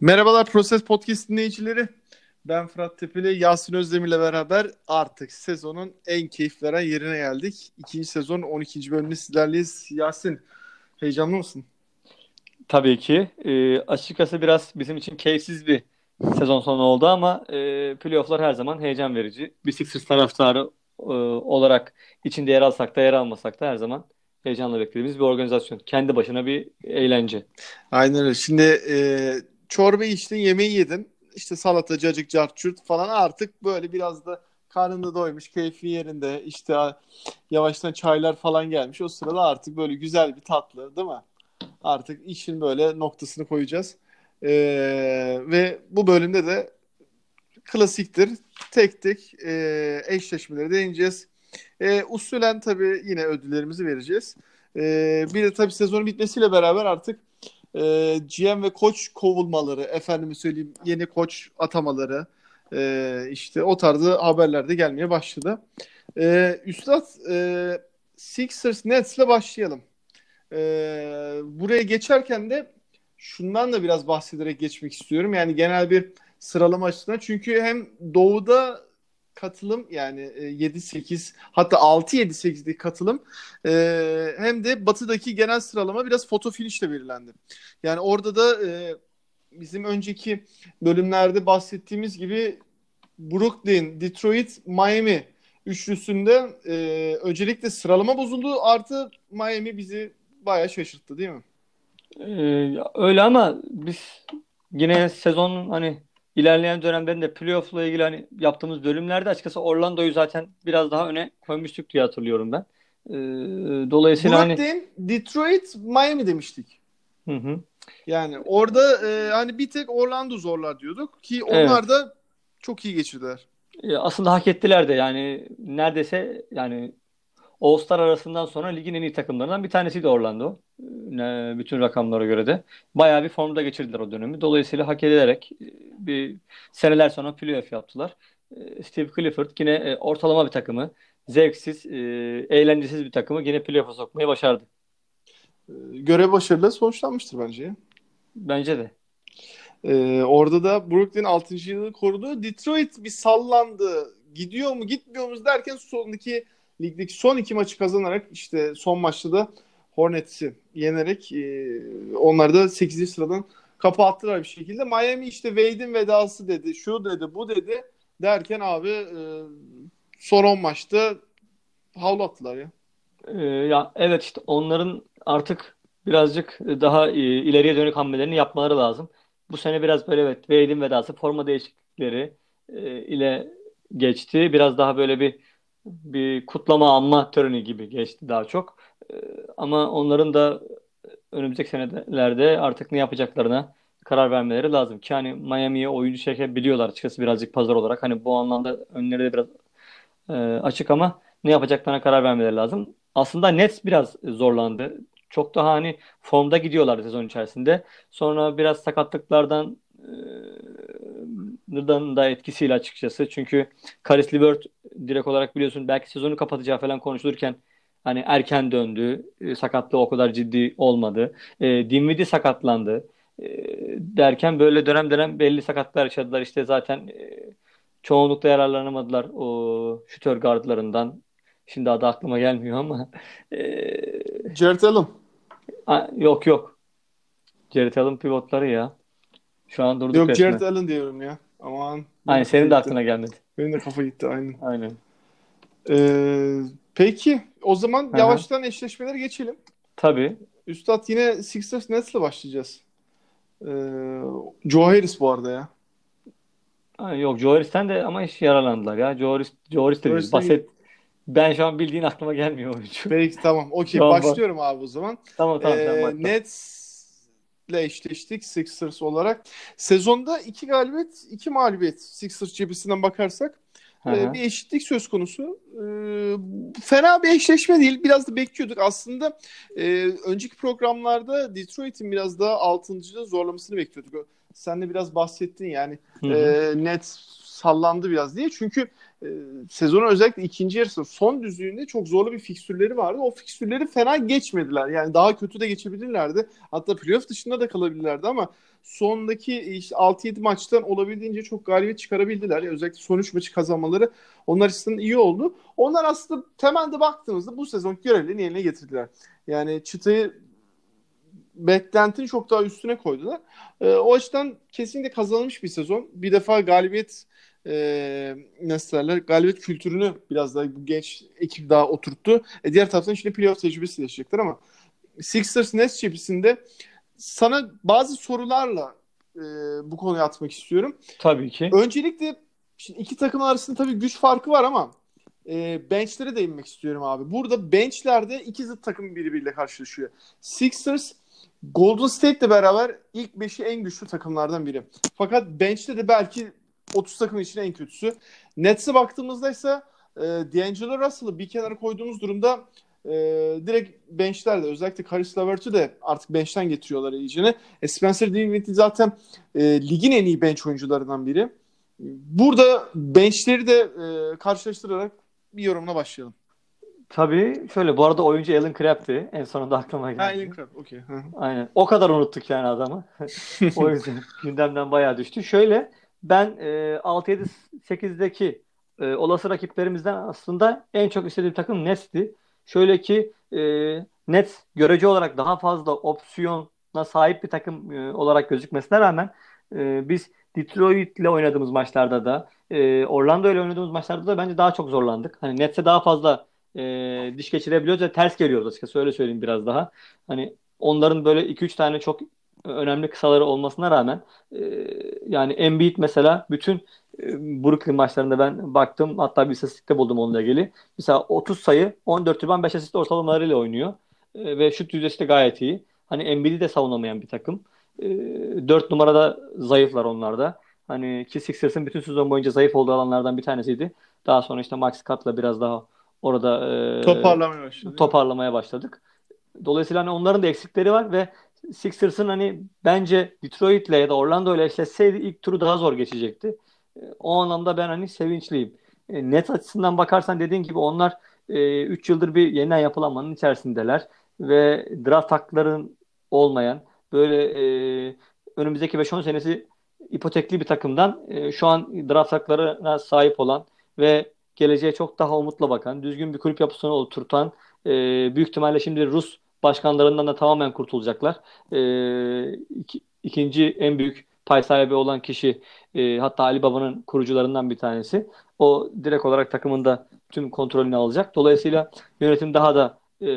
Merhabalar Proses Podcast dinleyicileri. Ben Fırat Tepeli, Yasin Özdemir'le beraber artık sezonun en keyif veren yerine geldik. İkinci sezon 12. bölümünde sizlerleyiz. Yasin, heyecanlı mısın? Tabii ki. E, açıkçası biraz bizim için keyifsiz bir sezon sonu oldu ama e, playofflar her zaman heyecan verici. Bir Sixers taraftarı e, olarak içinde yer alsak da yer almasak da her zaman heyecanla beklediğimiz bir organizasyon. Kendi başına bir eğlence. Aynen öyle. Şimdi e, çorba içtin, yemeği yedin. İşte salata, cacık, carçurt falan artık böyle biraz da karnında doymuş, keyfi yerinde. İşte yavaştan çaylar falan gelmiş. O sırada artık böyle güzel bir tatlı değil mi? Artık işin böyle noktasını koyacağız. Ee, ve bu bölümde de klasiktir. Tek tek e, eşleşmeleri değineceğiz. E, usulen tabii yine ödüllerimizi vereceğiz. E, bir de tabii sezonun bitmesiyle beraber artık e, GM ve koç kovulmaları, efendime söyleyeyim yeni koç atamaları, e, işte o tarzı haberler de gelmeye başladı. E, Üstad e, Sixers Nets'le başlayalım. E, buraya geçerken de şundan da biraz bahsederek geçmek istiyorum. Yani genel bir sıralama açısından. Çünkü hem doğuda katılım yani 7-8 e, hatta 6-7-8'lik katılım e, hem de batıdaki genel sıralama biraz foto finişle belirlendi. Yani orada da e, bizim önceki bölümlerde bahsettiğimiz gibi Brooklyn, Detroit, Miami üçlüsünde e, öncelikle sıralama bozuldu artı Miami bizi bayağı şaşırttı değil mi? Ee, öyle ama biz yine sezonun hani ilerleyen dönemlerinde playoff'la ilgili hani yaptığımız bölümlerde açıkçası Orlando'yu zaten biraz daha öne koymuştuk diye hatırlıyorum ben. Ee, dolayısıyla Brooklyn, hani Detroit, Miami demiştik. Hı hı. Yani orada e, hani bir tek Orlando zorlar diyorduk ki onlar evet. da çok iyi geçirdiler. E, aslında hak ettiler de yani neredeyse yani All-Star arasından sonra ligin en iyi takımlarından bir tanesiydi Orlando. Ne, bütün rakamlara göre de. Bayağı bir formda geçirdiler o dönemi. Dolayısıyla hak ederek e, bir seneler sonra playoff yaptılar. E, Steve Clifford yine e, ortalama bir takımı, zevksiz, eğlencesiz bir takımı yine playoff'a sokmayı başardı. Görev başarılı sonuçlanmıştır bence. Bence de. Ee, orada da Brooklyn 6. yılı korudu. Detroit bir sallandı. Gidiyor mu gitmiyor mu derken sonundaki ligdeki son iki maçı kazanarak işte son maçta da Hornets'i yenerek e, onları da 8. sıradan kapattılar bir şekilde. Miami işte Wade'in vedası dedi, şu dedi, bu dedi derken abi e, son 10 maçta havlu attılar ya. Ee, ya evet işte onların artık birazcık daha e, ileriye dönük hamlelerini yapmaları lazım. Bu sene biraz böyle evet Wade'in vedası forma değişiklikleri e, ile geçti. Biraz daha böyle bir bir kutlama anma töreni gibi geçti daha çok. Ee, ama onların da önümüzdeki senelerde artık ne yapacaklarına karar vermeleri lazım. Ki hani Miami'ye oyuncu çekebiliyorlar açıkçası birazcık pazar olarak. Hani bu anlamda önleri de biraz e, açık ama ne yapacaklarına karar vermeleri lazım. Aslında Nets biraz zorlandı. Çok daha hani formda gidiyorlar sezon içerisinde. Sonra biraz sakatlıklardan e, da etkisiyle açıkçası. Çünkü Karis LeVert direkt olarak biliyorsun belki sezonu kapatacağı falan konuşulurken hani erken döndü. E, sakatlığı o kadar ciddi olmadı. E, Dinwiddie sakatlandı. E, derken böyle dönem dönem belli sakatlar yaşadılar. İşte zaten e, çoğunlukla yararlanamadılar o şütör gardlarından. Şimdi adı aklıma gelmiyor ama. E, Jared Allen. A, yok yok. Jared Allen pivotları ya. Şu an durduk Yok resmen. Jared Allen diyorum ya. Aman. Aynen senin de aklına gelmedi. Benim de kafa gitti aynen. Aynen. Ee, peki o zaman Hı-hı. yavaştan eşleşmelere geçelim. Tabii. Üstad yine Sixers Nets'le başlayacağız. Ee, Joe Harris bu arada ya. Ha, yok Joe Harris'ten de ama hiç yaralandılar ya. Joe Harris, Joe Harris de değil. Baset, ben şu an bildiğin aklıma gelmiyor oyuncu. Peki tamam. Okey başlıyorum abi o zaman. Tamam tamam. Ee, tamam Nets ile eşleştik Sixers olarak. Sezonda iki galibiyet, iki mağlubiyet Sixers cephesinden bakarsak. Ee, bir eşitlik söz konusu. Ee, fena bir eşleşme değil. Biraz da bekliyorduk. Aslında e, önceki programlarda Detroit'in biraz daha altıncıda zorlamasını bekliyorduk. Sen de biraz bahsettin yani. E, net sallandı biraz diye. Çünkü e, sezonun özellikle ikinci yarısı son düzlüğünde çok zorlu bir fikstürleri vardı. O fikstürleri fena geçmediler. Yani daha kötü de geçebilirlerdi. Hatta playoff dışında da kalabilirlerdi ama sondaki işte 6-7 maçtan olabildiğince çok galibiyet çıkarabildiler. Yani özellikle son 3 maçı kazanmaları onlar açısından iyi oldu. Onlar aslında temelde baktığımızda bu sezon görevlerini yerine getirdiler. Yani çıtayı beklentinin çok daha üstüne koydular. E, o açıdan kesinlikle kazanılmış bir sezon. Bir defa galibiyet e, nasıl derler galibiyet kültürünü biraz daha bu genç ekip daha oturttu. E, diğer taraftan şimdi playoff tecrübesi yaşayacaklar ama Sixers Nets cephesinde sana bazı sorularla e, bu konuya atmak istiyorum. Tabii ki. Öncelikle şimdi iki takım arasında tabii güç farkı var ama e, benchlere değinmek istiyorum abi. Burada benchlerde iki zıt takım birbiriyle karşılaşıyor. Sixers Golden State'le beraber ilk beşi en güçlü takımlardan biri. Fakat bench'te de belki 30 takım için en kötüsü. Nets'e baktığımızda ise e, D'Angelo Russell'ı bir kenara koyduğumuz durumda e, direkt bench'lerde özellikle Caris LeVert'ü de artık bench'ten getiriyorlar iyicene. E, Spencer Dinwiddie zaten e, ligin en iyi bench oyuncularından biri. Burada bench'leri de e, karşılaştırarak bir yorumuna başlayalım. Tabii şöyle bu arada oyuncu Alan Crabb'ti. En sonunda aklıma geldi. Ha Alan Crabb okey. Aynen. O kadar unuttuk yani adamı. o yüzden gündemden bayağı düştü. Şöyle ben e, 6-7-8'deki e, olası rakiplerimizden aslında en çok istediğim takım Nets'ti. Şöyle ki e, Nets görece olarak daha fazla opsiyona sahip bir takım e, olarak gözükmesine rağmen e, biz Detroit ile oynadığımız maçlarda da e, Orlando ile oynadığımız maçlarda da bence daha çok zorlandık. Hani Nets'e daha fazla e, diş geçirebiliyoruz ve ters geliyoruz açıkçası öyle söyleyeyim biraz daha. Hani onların böyle 2-3 tane çok önemli kısaları olmasına rağmen e, yani Embiid mesela bütün e, Brooklyn maçlarında ben baktım hatta bir istatistikte buldum onunla ilgili. Mesela 30 sayı 14 riban 5 asist ortalamalarıyla oynuyor. E, ve şut yüzdesi de gayet iyi. Hani Embiid'i de savunamayan bir takım. E, 4 numarada zayıflar onlarda. Hani ki Sixers'ın bütün sezon boyunca zayıf olduğu alanlardan bir tanesiydi. Daha sonra işte Max Cut'la biraz daha orada e, toparlamaya başladık. Toparlamaya başladık. Dolayısıyla hani onların da eksikleri var ve Sixers'ın hani bence Detroit'le ya da Orlando ile eşleşseydi ilk turu daha zor geçecekti. E, o anlamda ben hani sevinçliyim. E, net açısından bakarsan dediğin gibi onlar 3 e, yıldır bir yeniden yapılanmanın içerisindeler ve draft hakların olmayan böyle önümüzdeki 5-10 senesi ipotekli bir takımdan şu an draft haklarına sahip olan ve geleceğe çok daha umutla bakan, düzgün bir kulüp yapısını oturtan, büyük ihtimalle şimdi Rus başkanlarından da tamamen kurtulacaklar. E, iki, ikinci en büyük pay sahibi olan kişi e, hatta Ali Baba'nın kurucularından bir tanesi. O direkt olarak takımında tüm kontrolünü alacak. Dolayısıyla yönetim daha da e,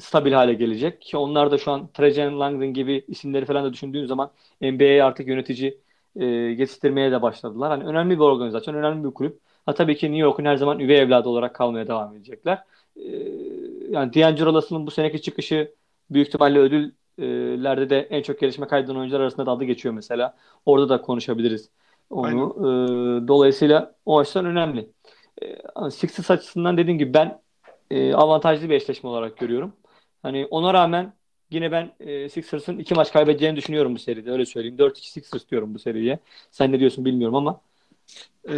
stabil hale gelecek. Ki onlar da şu an Trajan Langdon gibi isimleri falan da düşündüğün zaman NBA'ye artık yönetici e, yetiştirmeye de başladılar. Hani önemli bir organizasyon, önemli bir kulüp. Ha tabii ki New York'un her zaman üvey evladı olarak kalmaya devam edecekler. Ee, yani D'Angelo Russell'ın bu seneki çıkışı büyük ihtimalle ödüllerde de en çok gelişme kaydeden oyuncular arasında da adı geçiyor mesela. Orada da konuşabiliriz onu. Ee, dolayısıyla o açıdan önemli. Ee, Sixers açısından dediğim gibi ben e, avantajlı bir eşleşme olarak görüyorum. Hani ona rağmen yine ben e, Sixers'ın iki maç kaybedeceğini düşünüyorum bu seride. Öyle söyleyeyim. 4-2 Sixers diyorum bu seriye. Sen ne diyorsun bilmiyorum ama. Ee,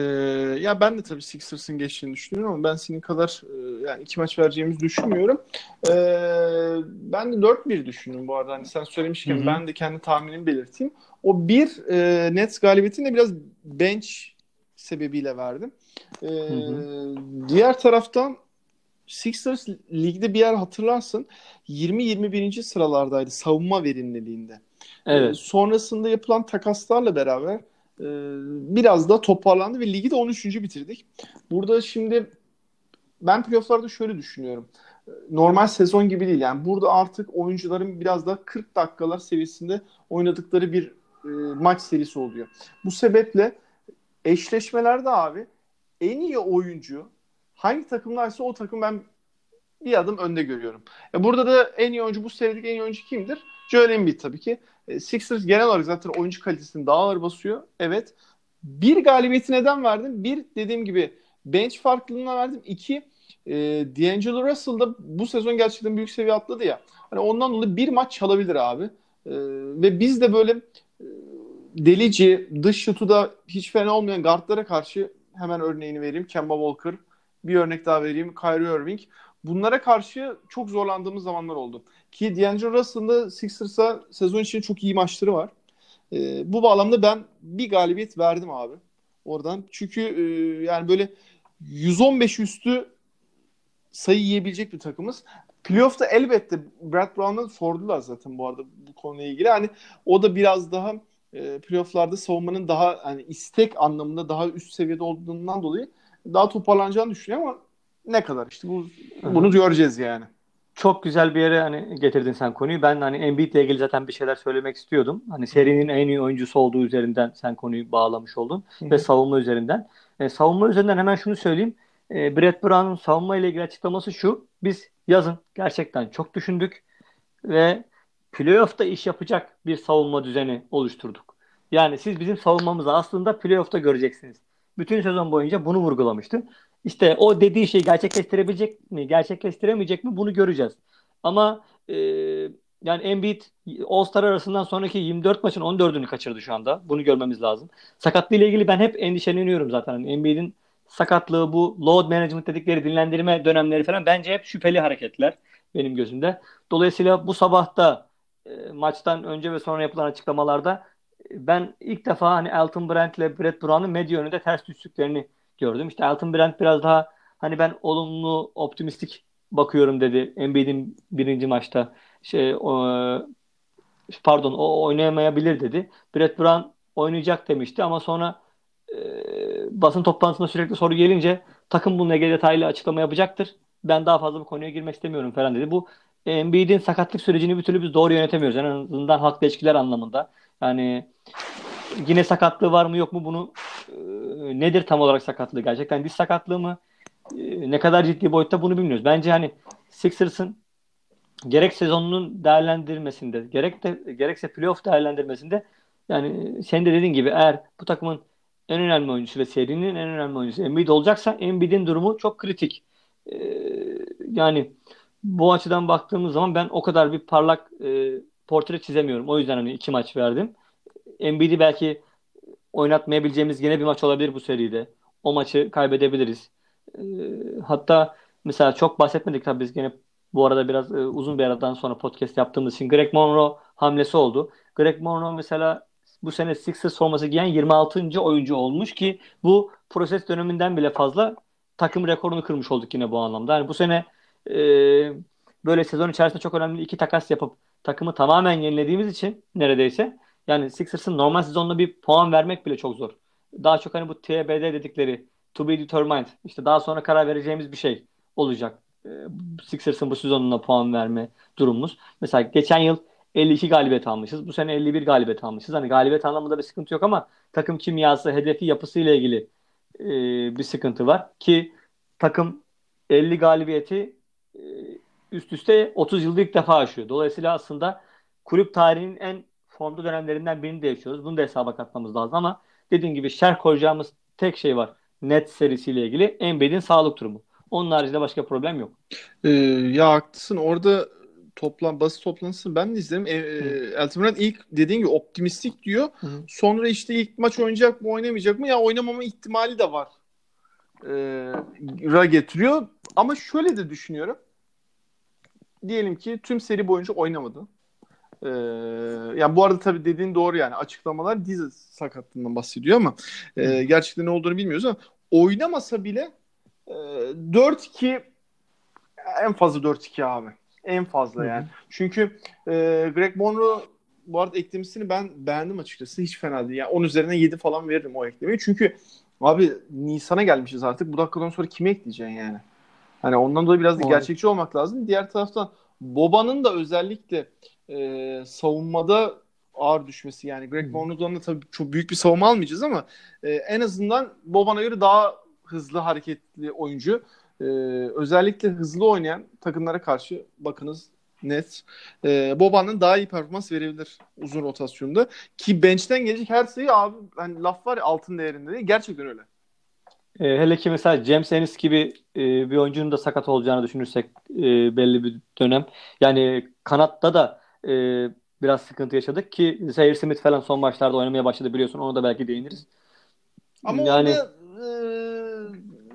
ya ben de tabii Sixers'ın geçtiğini düşünüyorum ama ben senin kadar e, yani iki maç vereceğimizi düşünmüyorum. Ee, ben de 4-1 düşündüm bu arada. Hani sen söylemişken Hı-hı. ben de kendi tahminimi belirteyim. O bir e, Nets galibiyetini de biraz bench sebebiyle verdim. Ee, diğer taraftan Sixers ligde bir yer hatırlarsın 20-21. sıralardaydı savunma verimliliğinde. Evet. Ee, sonrasında yapılan takaslarla beraber biraz da toparlandı ve ligi de 13. bitirdik. Burada şimdi ben playofflarda şöyle düşünüyorum. Normal sezon gibi değil. Yani burada artık oyuncuların biraz da 40 dakikalar seviyesinde oynadıkları bir e, maç serisi oluyor. Bu sebeple eşleşmelerde abi en iyi oyuncu hangi takımlarsa o takım ben bir adım önde görüyorum. E burada da en iyi oyuncu bu serideki en iyi oyuncu kimdir? Joel Embiid tabii ki. E, Sixers genel olarak zaten oyuncu kalitesini daha ağır basıyor. Evet. Bir galibiyeti neden verdim? Bir dediğim gibi bench farklılığına verdim. İki e, D'Angelo Russell da bu sezon gerçekten büyük seviye atladı ya. Hani ondan dolayı bir maç çalabilir abi. E, ve biz de böyle e, delici, dış şutu da hiç fena olmayan guardlara karşı Hemen örneğini vereyim. Kemba Walker. Bir örnek daha vereyim. Kyrie Irving. Bunlara karşı çok zorlandığımız zamanlar oldu. Ki D'Angelo Russell'ın Sixers'a sezon için çok iyi maçları var. E, bu bağlamda ben bir galibiyet verdim abi oradan. Çünkü e, yani böyle 115 üstü sayı yiyebilecek bir takımız. Playoff'ta elbette Brad Brown'a sordular zaten bu arada bu konuyla ilgili. Hani o da biraz daha e, playoff'larda savunmanın daha hani istek anlamında daha üst seviyede olduğundan dolayı daha toparlanacağını düşünüyor ama ne kadar işte bu bunu göreceğiz yani. Çok güzel bir yere hani getirdin sen konuyu. Ben hani Embiid ile ilgili zaten bir şeyler söylemek istiyordum. Hani serinin en iyi oyuncusu olduğu üzerinden sen konuyu bağlamış oldun Hı-hı. ve savunma üzerinden. E, savunma üzerinden hemen şunu söyleyeyim. E, Brett Brown'un savunma ile ilgili açıklaması şu. Biz yazın gerçekten çok düşündük ve playoff'ta iş yapacak bir savunma düzeni oluşturduk. Yani siz bizim savunmamızı aslında playoff'ta göreceksiniz. Bütün sezon boyunca bunu vurgulamıştı. İşte o dediği şeyi gerçekleştirebilecek mi, gerçekleştiremeyecek mi bunu göreceğiz. Ama e, yani Embiid All-Star arasından sonraki 24 maçın 14'ünü kaçırdı şu anda. Bunu görmemiz lazım. Sakatlığı ile ilgili ben hep endişeleniyorum zaten. Yani Embiid'in sakatlığı bu load management dedikleri dinlendirme dönemleri falan bence hep şüpheli hareketler benim gözümde. Dolayısıyla bu sabahta e, maçtan önce ve sonra yapılan açıklamalarda e, ben ilk defa hani Elton Brand ile Brett Brown'un medya önünde ters düştüklerini gördüm. İşte Elton Brand biraz daha hani ben olumlu, optimistik bakıyorum dedi Embiid'in birinci maçta. Şey, o, pardon o oynayamayabilir dedi. Brett Brown oynayacak demişti ama sonra e, basın toplantısında sürekli soru gelince takım bununla ilgili detaylı açıklama yapacaktır. Ben daha fazla bu konuya girmek istemiyorum falan dedi. Bu Embiid'in sakatlık sürecini bir türlü biz doğru yönetemiyoruz. En azından halkla ilişkiler anlamında. Yani yine sakatlığı var mı yok mu bunu nedir tam olarak sakatlığı? Gerçekten diz sakatlığı mı? E, ne kadar ciddi boyutta bunu bilmiyoruz. Bence hani Sixers'ın gerek sezonunun değerlendirmesinde gerek de gerekse playoff değerlendirmesinde yani sen de dediğin gibi eğer bu takımın en önemli oyuncusu ve serinin en önemli oyuncusu Embiid olacaksa Embiid'in durumu çok kritik. Ee, yani bu açıdan baktığımız zaman ben o kadar bir parlak e, portre çizemiyorum. O yüzden hani iki maç verdim. Embiid'i belki oynatmayabileceğimiz yine bir maç olabilir bu seride. O maçı kaybedebiliriz. E, hatta mesela çok bahsetmedik tabii biz yine bu arada biraz e, uzun bir aradan sonra podcast yaptığımız için Greg Monroe hamlesi oldu. Greg Monroe mesela bu sene Sixers forması giyen 26. oyuncu olmuş ki bu proses döneminden bile fazla takım rekorunu kırmış olduk yine bu anlamda. Yani bu sene e, böyle sezon içerisinde çok önemli iki takas yapıp takımı tamamen yenilediğimiz için neredeyse yani Sixers'ın normal sezonunda bir puan vermek bile çok zor. Daha çok hani bu TBD dedikleri to be determined işte daha sonra karar vereceğimiz bir şey olacak. E, Sixers'ın bu sezonuna puan verme durumumuz. Mesela geçen yıl 52 galibiyet almışız. Bu sene 51 galibiyet almışız. Hani galibiyet anlamında bir sıkıntı yok ama takım kimyası, hedefi, yapısıyla ilgili e, bir sıkıntı var. Ki takım 50 galibiyeti e, üst üste 30 yılda ilk defa aşıyor. Dolayısıyla aslında kulüp tarihinin en formda dönemlerinden birini de yaşıyoruz. Bunu da hesaba katmamız lazım ama dediğim gibi şerh koyacağımız tek şey var. Net serisiyle ilgili Embiid'in sağlık durumu. Onun haricinde başka problem yok. Ee, ya haklısın. Orada toplan basın toplantısını ben de izledim. E, e, Elton Brand ilk dediğin gibi optimistik diyor. Hı. Sonra işte ilk maç oynayacak mı oynamayacak mı ya oynamama ihtimali de var. E, ra getiriyor. Ama şöyle de düşünüyorum. Diyelim ki tüm seri boyunca oynamadı. Ee, yani bu arada tabii dediğin doğru yani açıklamalar diz sakatlığından bahsediyor ama e, gerçekten ne olduğunu bilmiyoruz ama oynamasa bile e, 4-2 en fazla 4-2 abi. En fazla yani. Hı-hı. Çünkü e, Greg Monroe bu arada eklemesini ben beğendim açıkçası. Hiç fena değil. Yani 10 üzerinden 7 falan veririm o eklemeyi. Çünkü abi Nisan'a gelmişiz artık. Bu dakikadan sonra kimi ekleyeceksin yani? Hani ondan dolayı biraz da gerçekçi olmak lazım. Diğer taraftan Boba'nın da özellikle e, savunmada ağır düşmesi yani Greg Monroe'dan da tabii çok büyük bir savunma almayacağız ama e, en azından Boban'a göre daha hızlı hareketli oyuncu. E, özellikle hızlı oynayan takımlara karşı bakınız net. E, Boban'ın daha iyi performans verebilir uzun rotasyonda. Ki bench'ten gelecek her sayı abi hani laf var ya altın değerinde değil. Gerçekten öyle. E, hele ki mesela James Ennis gibi e, bir oyuncunun da sakat olacağını düşünürsek e, belli bir dönem. Yani kanatta da e, biraz sıkıntı yaşadık ki Zaire Smith falan son maçlarda oynamaya başladı biliyorsun. Onu da belki değiniriz. Ama yani orada e,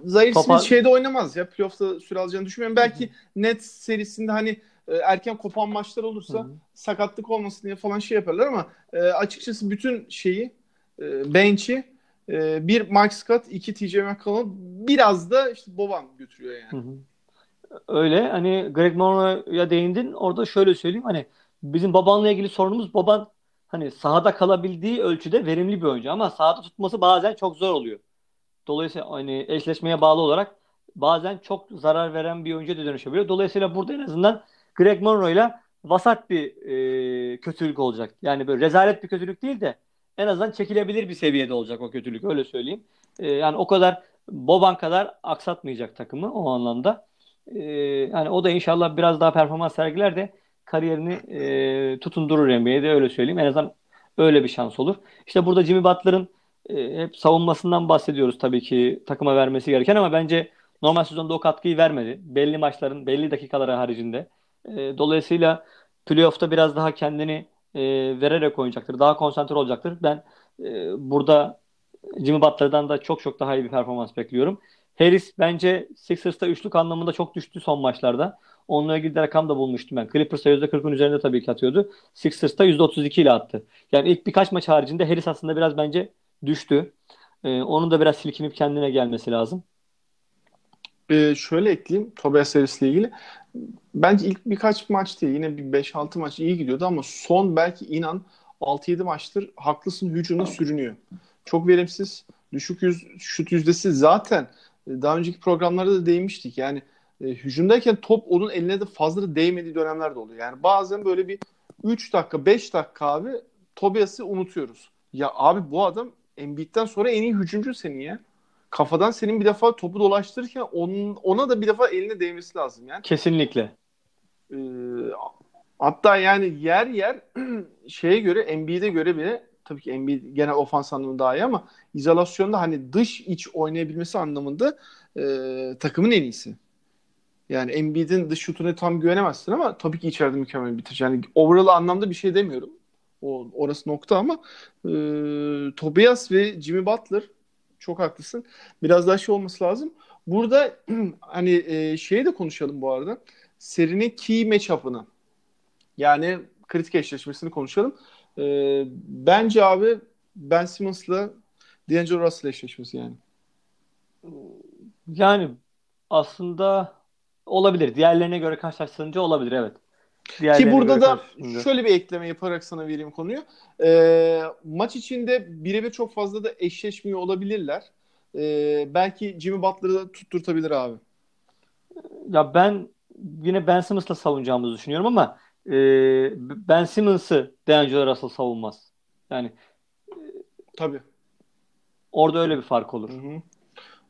Zaire Topa- Smith şeyde oynamaz ya. Playoff'ta süre alacağını düşünmüyorum. Belki net serisinde hani e, erken kopan maçlar olursa Hı hı. sakatlık olmasın diye falan şey yaparlar ama e, açıkçası bütün şeyi e, bench'i e, bir Mike Scott, iki TJ McCollum biraz da işte Boban götürüyor yani. Hı hı. Öyle hani Greg Monroe'ya değindin. Orada şöyle söyleyeyim hani bizim Boban'la ilgili sorunumuz Boban hani sahada kalabildiği ölçüde verimli bir oyuncu ama sahada tutması bazen çok zor oluyor. Dolayısıyla hani eşleşmeye bağlı olarak bazen çok zarar veren bir oyuncuya da dönüşebiliyor. Dolayısıyla burada en azından Greg Monroe'yla vasat bir e, kötülük olacak. Yani böyle rezalet bir kötülük değil de en azından çekilebilir bir seviyede olacak o kötülük öyle söyleyeyim. E, yani o kadar Boban kadar aksatmayacak takımı o anlamda. E, yani o da inşallah biraz daha performans sergiler de kariyerini e, tutundurur NBA'de öyle söyleyeyim. En azından öyle bir şans olur. İşte burada Jimmy Butler'ın e, hep savunmasından bahsediyoruz tabii ki takıma vermesi gereken ama bence normal sezonda o katkıyı vermedi. Belli maçların belli dakikaları haricinde. E, dolayısıyla playoff'ta biraz daha kendini e, vererek oynayacaktır. Daha konsantre olacaktır. Ben e, burada Jimmy Butler'dan da çok çok daha iyi bir performans bekliyorum. Harris bence Sixers'ta üçlük anlamında çok düştü son maçlarda. Onunla ilgili de rakam da bulmuştum ben. Clippers'ta %40'ın üzerinde tabii ki atıyordu. Sixers'ta %32 ile attı. Yani ilk birkaç maç haricinde Harris aslında biraz bence düştü. Ee, onun da biraz silkinip kendine gelmesi lazım. Ee, şöyle ekleyeyim Tobias Harris'le ilgili. Bence ilk birkaç maç değil yine bir 5-6 maç iyi gidiyordu ama son belki inan 6-7 maçtır haklısın hücumda sürünüyor. Çok verimsiz, düşük yüz, şut yüzdesi zaten e, daha önceki programlarda da değinmiştik. Yani e, hücumdayken top onun eline de fazla da değmediği dönemler de oluyor. Yani bazen böyle bir 3 dakika 5 dakika abi Tobias'ı unutuyoruz. Ya abi bu adam Embiid'den sonra en iyi hücumcu senin ya. Kafadan senin bir defa topu dolaştırırken onun, ona da bir defa eline değmesi lazım yani. Kesinlikle. Ee, hatta yani yer yer şeye göre Embiid'e göre bile tabii ki Embiid genel ofans anlamında daha iyi ama izolasyonda hani dış iç oynayabilmesi anlamında e, takımın en iyisi. Yani Embiid'in dış şutuna tam güvenemezsin ama tabii ki içeride mükemmel bitirici. Yani overall anlamda bir şey demiyorum. O, orası nokta ama e, Tobias ve Jimmy Butler çok haklısın. Biraz daha şey olması lazım. Burada hani e, şeyi de konuşalım bu arada. Serinin key matchup'ını. Yani kritik eşleşmesini konuşalım. E, bence abi Ben Simmons'la D'Angelo Russell eşleşmesi yani. Yani aslında olabilir. Diğerlerine göre karşılaştırınca olabilir evet. Ki burada da şöyle bir ekleme yaparak sana vereyim konuyu. Ee, maç içinde birebir çok fazla da eşleşmiyor olabilirler. Ee, belki Jimmy Butler'ı da tutturtabilir abi. Ya ben yine Ben Simmons'la savunacağımızı düşünüyorum ama e, Ben Simmons'ı D'Angelo Russell savunmaz. Yani Tabii. orada öyle bir fark olur. Hı hı.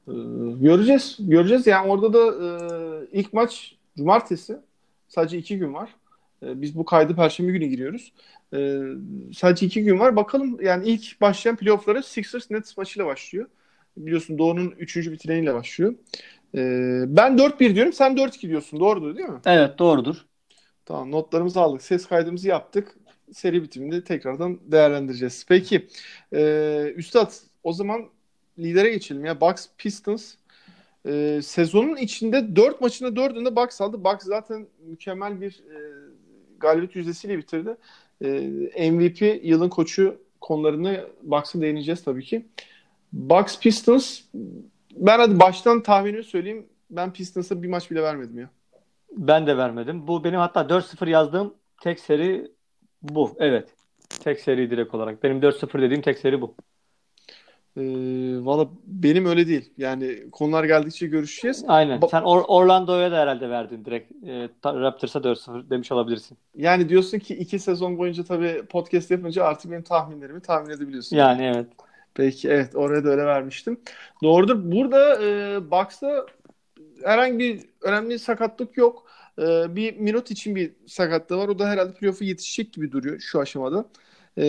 Ee, göreceğiz. Göreceğiz. Yani orada da e, ilk maç cumartesi. Sadece iki gün var. E, biz bu kaydı perşembe günü giriyoruz. E, sadece iki gün var. Bakalım yani ilk başlayan playoff'lara Sixers Nets maçıyla başlıyor. Biliyorsun Doğu'nun üçüncü bitireniyle başlıyor. E, ben 4-1 diyorum. Sen 4-2 diyorsun. Doğrudur değil mi? Evet doğrudur. Tamam notlarımızı aldık. Ses kaydımızı yaptık. Seri bitiminde tekrardan değerlendireceğiz. Peki. E, Üstad o zaman lidere geçelim ya. Bucks Pistons e, sezonun içinde 4 maçında 4'ünde Bucks aldı. Bucks zaten mükemmel bir e, galibiyet yüzdesiyle bitirdi. E, MVP yılın koçu konularına Bucks'a değineceğiz tabii ki. Bucks Pistons ben hadi baştan tahminimi söyleyeyim. Ben Pistons'a bir maç bile vermedim ya. Ben de vermedim. Bu benim hatta 4-0 yazdığım tek seri bu. Evet. Tek seri direkt olarak. Benim 4-0 dediğim tek seri bu. Ee, Valla benim öyle değil. Yani konular geldikçe görüşeceğiz. Aynen. Ba- Sen Or- Orlando'ya da herhalde verdin direkt. E, Raptors'a 4-0 demiş olabilirsin. Yani diyorsun ki iki sezon boyunca tabii podcast yapınca artık benim tahminlerimi tahmin edebiliyorsun. Yani evet. Peki evet oraya da öyle vermiştim. Doğrudur. Burada e, Bucks'ta herhangi bir önemli sakatlık yok. E, bir minut için bir sakatlığı var. O da herhalde playoff'a yetişecek gibi duruyor şu aşamada. E,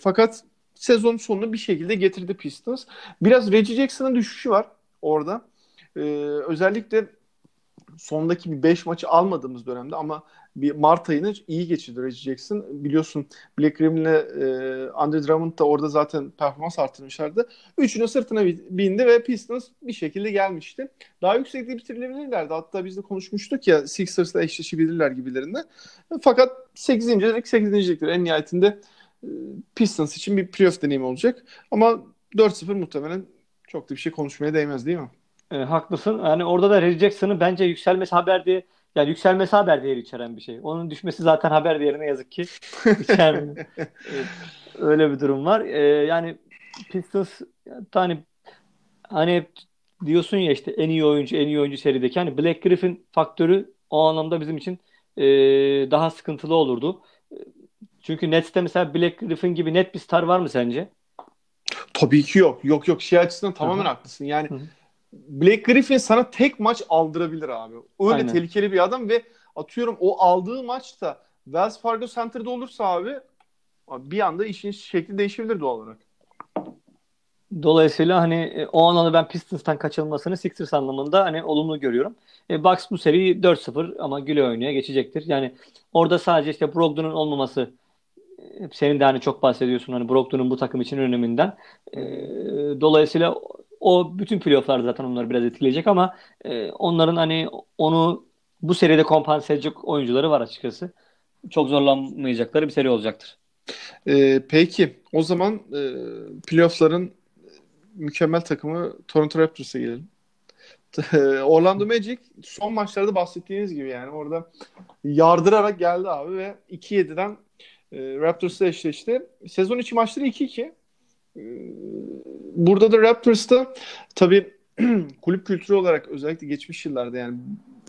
fakat sezon sonunu bir şekilde getirdi Pistons. Biraz Reggie Jackson'ın düşüşü var orada. E, özellikle sondaki bir 5 maçı almadığımız dönemde ama bir Mart ayını iyi geçirdi Reggie Jackson. Biliyorsun Black Griffin'le e, Andre Drummond da orada zaten performans arttırmışlardı. Üçünü sırtına bindi ve Pistons bir şekilde gelmişti. Daha yüksekte bitirilebilirlerdi. Hatta biz de konuşmuştuk ya Sixers'la eşleşebilirler gibilerinde. Fakat 8. lik 8. liktir. En nihayetinde Pistons için bir playoff deneyimi olacak. Ama 4-0 muhtemelen çok da bir şey konuşmaya değmez değil mi? E, haklısın. Yani orada da Reggie Jackson'ın bence yükselmesi haber diye yani yükselmesi haber değeri içeren bir şey. Onun düşmesi zaten haber değerine yazık ki içermiyor. evet, öyle bir durum var. Ee, yani Pistons hani hani diyorsun ya işte en iyi oyuncu en iyi oyuncu serideki hani Black Griffin faktörü o anlamda bizim için e, daha sıkıntılı olurdu. Çünkü Nets'te mesela Black Griffin gibi net bir star var mı sence? Tabii ki yok. Yok yok şey açısından tamamen Hı-hı. haklısın. Yani Hı-hı. Black Griffin sana tek maç aldırabilir abi. Öyle Aynen. tehlikeli bir adam ve atıyorum o aldığı maçta Wells Fargo Center'da olursa abi bir anda işin şekli değişebilir doğal olarak. Dolayısıyla hani e, o anlamda ben Pistons'tan kaçınılmasını Sixers anlamında hani olumlu görüyorum. E, Bucks bu seriyi 4-0 ama güle oynaya geçecektir. Yani orada sadece işte Brogdon'un olmaması senin de hani çok bahsediyorsun hani Brogdon'un bu takım için öneminden. E, dolayısıyla o bütün playoff'lar zaten onları biraz etkileyecek ama e, onların hani onu bu seride kompanse edecek oyuncuları var açıkçası. Çok zorlanmayacakları bir seri olacaktır. Ee, peki o zaman e, playoff'ların mükemmel takımı Toronto Raptors'a gelelim. Orlando Magic son maçlarda bahsettiğiniz gibi yani orada yardırarak geldi abi ve 2-7'den e, Raptors'la eşleşti. Sezon içi maçları 2-2. E, burada da Raptors'ta tabii kulüp kültürü olarak özellikle geçmiş yıllarda yani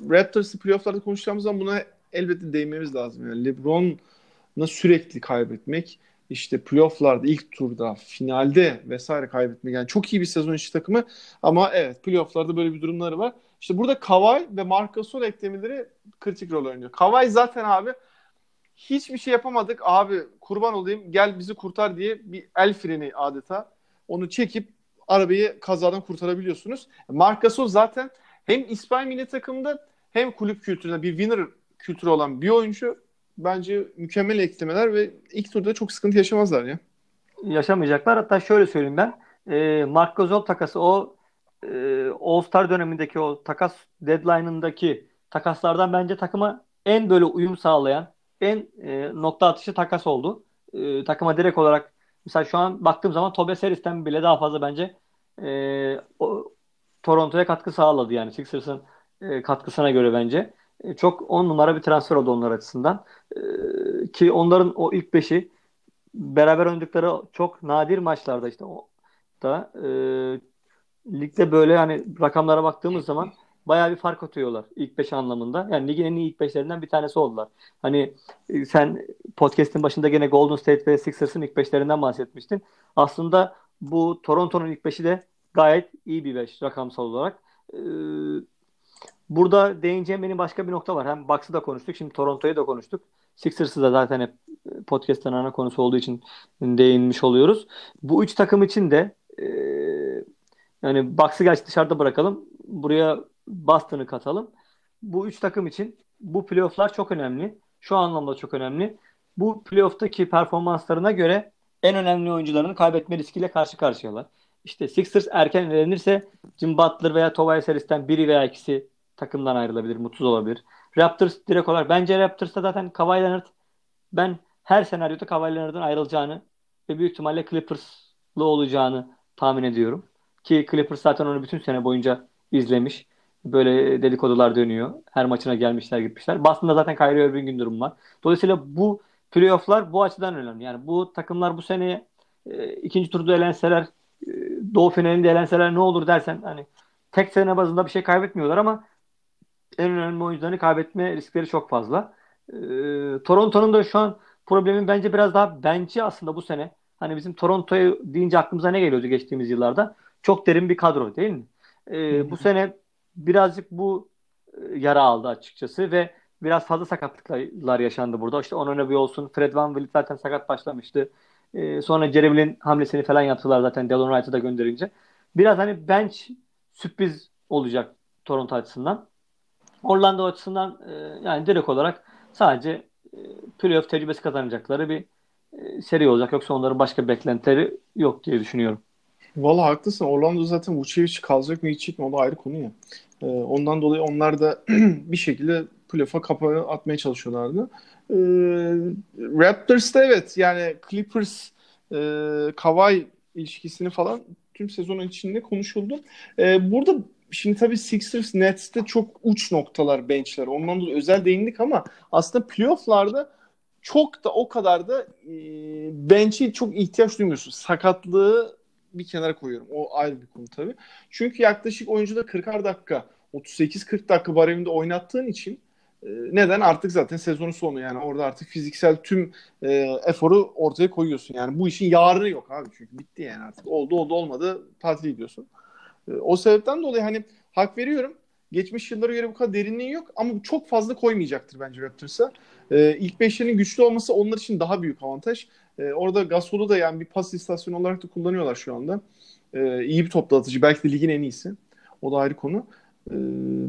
Raptors'ı playoff'larda konuşacağımız zaman buna elbette değinmemiz lazım. Yani LeBron'la sürekli kaybetmek işte playoff'larda ilk turda, finalde vesaire kaybetmek. Yani çok iyi bir sezon içi takımı ama evet playoff'larda böyle bir durumları var. İşte burada Kawhi ve Marc Gasol eklemeleri kritik rol oynuyor. Kawhi zaten abi hiçbir şey yapamadık. Abi kurban olayım gel bizi kurtar diye bir el freni adeta. Onu çekip arabayı kazadan kurtarabiliyorsunuz. Marc Gasol zaten hem İspanya milli takımında hem kulüp kültüründe bir winner kültürü olan bir oyuncu bence mükemmel eklemeler ve ilk turda çok sıkıntı yaşamazlar ya. Yaşamayacaklar. Hatta şöyle söyleyeyim ben. E, Mark Gasol takası o e, All-Star dönemindeki o takas deadline'ındaki takaslardan bence takıma en böyle uyum sağlayan en e, nokta atışı takas oldu. E, takıma direkt olarak mesela şu an baktığım zaman Tobias Harris'ten bile daha fazla bence e, o, Toronto'ya katkı sağladı yani Sixers'ın e, katkısına göre bence. E, çok on numara bir transfer oldu onlar açısından. E, ki onların o ilk beşi beraber oynadıkları çok nadir maçlarda işte o da e, ligde böyle hani rakamlara baktığımız zaman bayağı bir fark atıyorlar ilk beş anlamında. Yani ligin en iyi ilk beşlerinden bir tanesi oldular. Hani e, sen podcast'in başında gene Golden State ve Sixers'ın ilk beşlerinden bahsetmiştin. Aslında bu Toronto'nun ilk beşi de gayet iyi bir beş rakamsal olarak. Ee, Burada değineceğim benim başka bir nokta var. Hem Bucks'ı da konuştuk. Şimdi Toronto'yu da konuştuk. Sixers'ı da zaten hep podcast'ın ana konusu olduğu için değinmiş oluyoruz. Bu üç takım için de e, yani Bucks'ı gerçi dışarıda bırakalım. Buraya Boston'ı katalım. Bu üç takım için bu playoff'lar çok önemli. Şu anlamda çok önemli. Bu playoff'taki performanslarına göre en önemli oyuncularını kaybetme riskiyle karşı karşıyalar. İşte Sixers erken elenirse Jim Butler veya Tobias Harris'ten biri veya ikisi takımdan ayrılabilir, mutsuz olabilir. Raptors direkt olarak bence Raptors'ta zaten Kawhi Leonard ben her senaryoda Kawhi Leonard'ın ayrılacağını ve büyük ihtimalle Clippers'lı olacağını tahmin ediyorum. Ki Clippers zaten onu bütün sene boyunca izlemiş. Böyle dedikodular dönüyor. Her maçına gelmişler gitmişler. Boston'da zaten Kyrie Irving'in durumu var. Dolayısıyla bu playoff'lar bu açıdan önemli. Yani bu takımlar bu sene e, ikinci turda elenseler e, Doğu finalinde elenseler ne olur dersen hani tek sene bazında bir şey kaybetmiyorlar ama en önemli oyuncularını kaybetme riskleri çok fazla. E, Toronto'nun da şu an problemin bence biraz daha bench'i aslında bu sene. Hani bizim Toronto'yu deyince aklımıza ne geliyordu geçtiğimiz yıllarda? Çok derin bir kadro değil mi? E, bu sene birazcık bu e, yara aldı açıkçası ve biraz fazla sakatlıklar yaşandı burada. İşte Onana bir olsun. Fred Van Vliet zaten sakat başlamıştı. E, sonra Jeremy'nin hamlesini falan yaptılar zaten Delon Wright'ı da gönderince. Biraz hani bench sürpriz olacak Toronto açısından. Orlando açısından e, yani direkt olarak Sadece e, playoff tecrübesi kazanacakları bir e, seri olacak. Yoksa onların başka beklentileri yok diye düşünüyorum. Valla haklısın. Orlando zaten Vucevic kalacak mı gidecek mi o da ayrı konu ya. Ee, ondan dolayı onlar da bir şekilde playoff'a kapağı atmaya çalışıyorlardı. Ee, Raptors'ta evet yani Clippers e, Kawhi ilişkisini falan tüm sezonun içinde konuşuldu. Ee, burada şimdi tabii Sixers Nets'te çok uç noktalar benchler. Ondan dolayı özel değindik ama aslında playoff'larda çok da o kadar da e, bench'e çok ihtiyaç duymuyorsun. Sakatlığı bir kenara koyuyorum. O ayrı bir konu tabii. Çünkü yaklaşık oyuncuda 40'ar dakika 38-40 dakika bareminde oynattığın için e, neden? Artık zaten sezonun sonu yani orada artık fiziksel tüm e, eforu ortaya koyuyorsun. Yani bu işin yarını yok abi çünkü bitti yani artık. Oldu oldu olmadı tatil ediyorsun. E, o sebepten dolayı hani hak veriyorum. Geçmiş yıllara göre bu kadar derinliği yok ama çok fazla koymayacaktır bence Raptors'a. E, ilk beşlerin güçlü olması onlar için daha büyük avantaj. E, orada Gasol'u da yani bir pas istasyonu olarak da kullanıyorlar şu anda. E, iyi bir top dağıtıcı. Belki de ligin en iyisi. O da ayrı konu. E,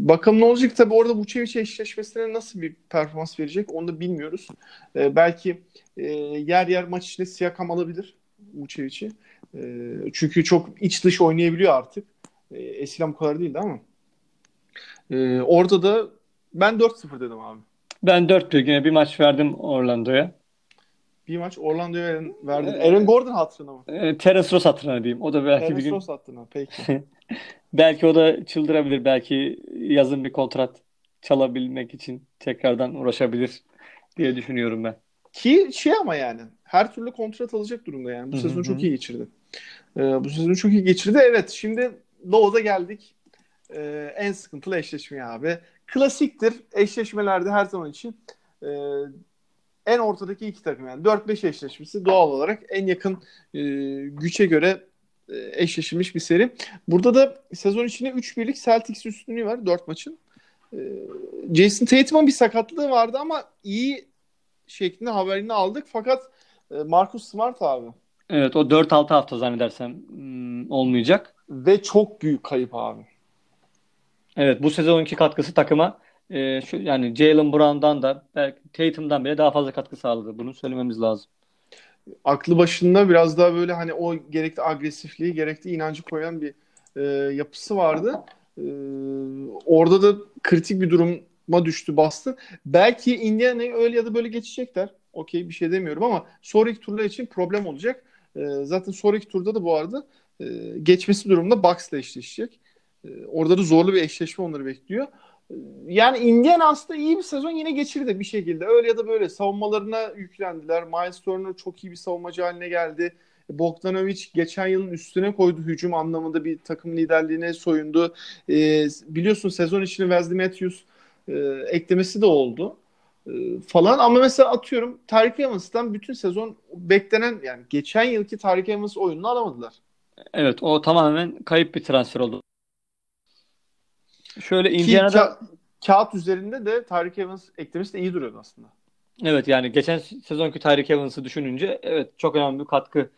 bakalım ne olacak tabii orada Vucevic eşleşmesine nasıl bir performans verecek onu da bilmiyoruz. E, belki e, yer yer maç içinde Siakam alabilir Vucevic'i. E, çünkü çok iç dış oynayabiliyor artık. E, eskiden bu kadar değildi ama. E, orada da ben 4-0 dedim abi. Ben 4 bir güne bir maç verdim Orlando'ya. Bir maç Orlando'ya verdin. Ee, Aaron Gordon hatırına mı? E, Terence Ross hatırına diyeyim. O da belki Terence bir gün... Ross hatırına peki. belki o da çıldırabilir. Belki yazın bir kontrat çalabilmek için tekrardan uğraşabilir diye düşünüyorum ben. Ki şey ama yani her türlü kontrat alacak durumda yani. Bu Hı-hı. sezon çok iyi geçirdi. Ee, bu sezon çok iyi geçirdi. Evet şimdi Doğu'da geldik. Ee, en sıkıntılı eşleşme abi. Klasiktir eşleşmelerde her zaman için. Ee, en ortadaki iki takım yani 4-5 eşleşmesi doğal olarak en yakın e, güçe göre e, eşleşilmiş bir seri. Burada da sezon içinde 3 birlik Celtics üstünlüğü var 4 maçın. E, Jason Tatum'un bir sakatlığı vardı ama iyi şeklinde haberini aldık. Fakat e, Marcus Smart abi. Evet o 4-6 hafta zannedersem hmm, olmayacak. Ve çok büyük kayıp abi. Evet bu sezonki katkısı takıma e, şu yani Jalen Brown'dan da belki Tatum'dan bile daha fazla katkı sağladı. Bunu söylememiz lazım. Aklı başında biraz daha böyle hani o gerekli agresifliği, gerekli inancı koyan bir e, yapısı vardı. E, orada da kritik bir duruma düştü bastı. Belki Indiana'yı öyle ya da böyle geçecekler. Okey bir şey demiyorum ama sonraki turlar için problem olacak. E, zaten sonraki turda da bu arada e, geçmesi durumunda Bucks'la eşleşecek. E, orada da zorlu bir eşleşme onları bekliyor yani Indiana aslında iyi bir sezon yine geçirdi bir şekilde. Öyle ya da böyle savunmalarına yüklendiler. Miles Turner çok iyi bir savunmacı haline geldi. Bogdanovic geçen yılın üstüne koydu hücum anlamında bir takım liderliğine soyundu. Ee, biliyorsun sezon içinde Wesley Matthews e, eklemesi de oldu e, falan ama mesela atıyorum Tarık Evans'tan bütün sezon beklenen yani geçen yılki Tarık Evans oyununu alamadılar. Evet o tamamen kayıp bir transfer oldu. Şöyle Indiana'da ka- kağıt üzerinde de Tyreek Evans eklemesi de iyi duruyordu aslında. Evet yani geçen sezonki Tyreek Evans'ı düşününce evet çok önemli bir katkı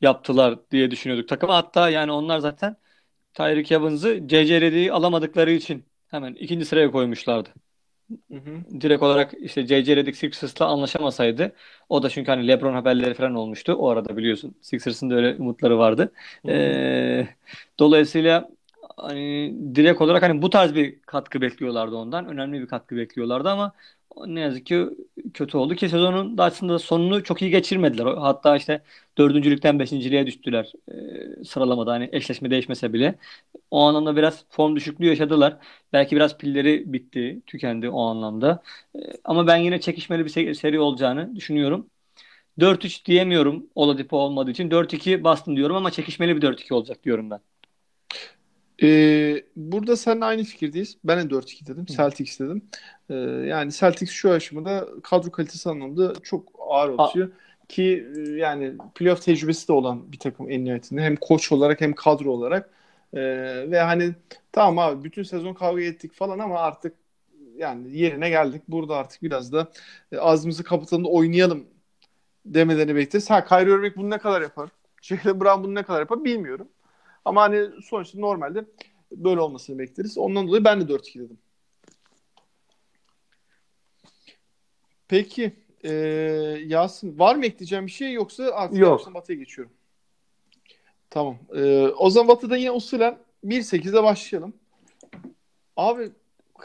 yaptılar diye düşünüyorduk takıma. Hatta yani onlar zaten Tyreek Evans'ı C.C. Redick'i alamadıkları için hemen ikinci sıraya koymuşlardı. Hı hı. Direkt olarak işte J.J. Redick Sixers'la anlaşamasaydı o da çünkü hani LeBron haberleri falan olmuştu. O arada biliyorsun Sixers'ın da öyle umutları vardı. Hı hı. Ee, dolayısıyla hani direkt olarak hani bu tarz bir katkı bekliyorlardı ondan. Önemli bir katkı bekliyorlardı ama ne yazık ki kötü oldu ki sezonun da aslında sonunu çok iyi geçirmediler. Hatta işte dördüncülükten beşinciliğe düştüler e, sıralamada hani eşleşme değişmese bile. O anlamda biraz form düşüklüğü yaşadılar. Belki biraz pilleri bitti, tükendi o anlamda. E, ama ben yine çekişmeli bir seri olacağını düşünüyorum. 4-3 diyemiyorum Oladipo olmadığı için. 4-2 Boston diyorum ama çekişmeli bir 4-2 olacak diyorum ben. Ee, burada seninle aynı fikirdeyiz. Ben de 4-2 dedim. Celtics dedim. Ee, yani Celtics şu aşamada kadro kalitesi anlamında çok ağır atıyor. Ki e, yani playoff tecrübesi de olan bir takım en nihayetinde. Hem koç olarak hem kadro olarak. Ee, ve hani tamam abi bütün sezon kavga ettik falan ama artık yani yerine geldik. Burada artık biraz da e, ağzımızı kapatalım da oynayalım demelerini bekleriz. Ha Kyrie Irving bunu ne kadar yapar? Jalen Brown bunu ne kadar yapar bilmiyorum. Ama hani sonuçta normalde böyle olmasını bekleriz. Ondan dolayı ben de 4-2 dedim. Peki e, Yasin var mı ekleyeceğim bir şey yoksa artık Yok. Batı'ya geçiyorum. Tamam. E, o zaman Batı'da yine usulen 1-8'de başlayalım. Abi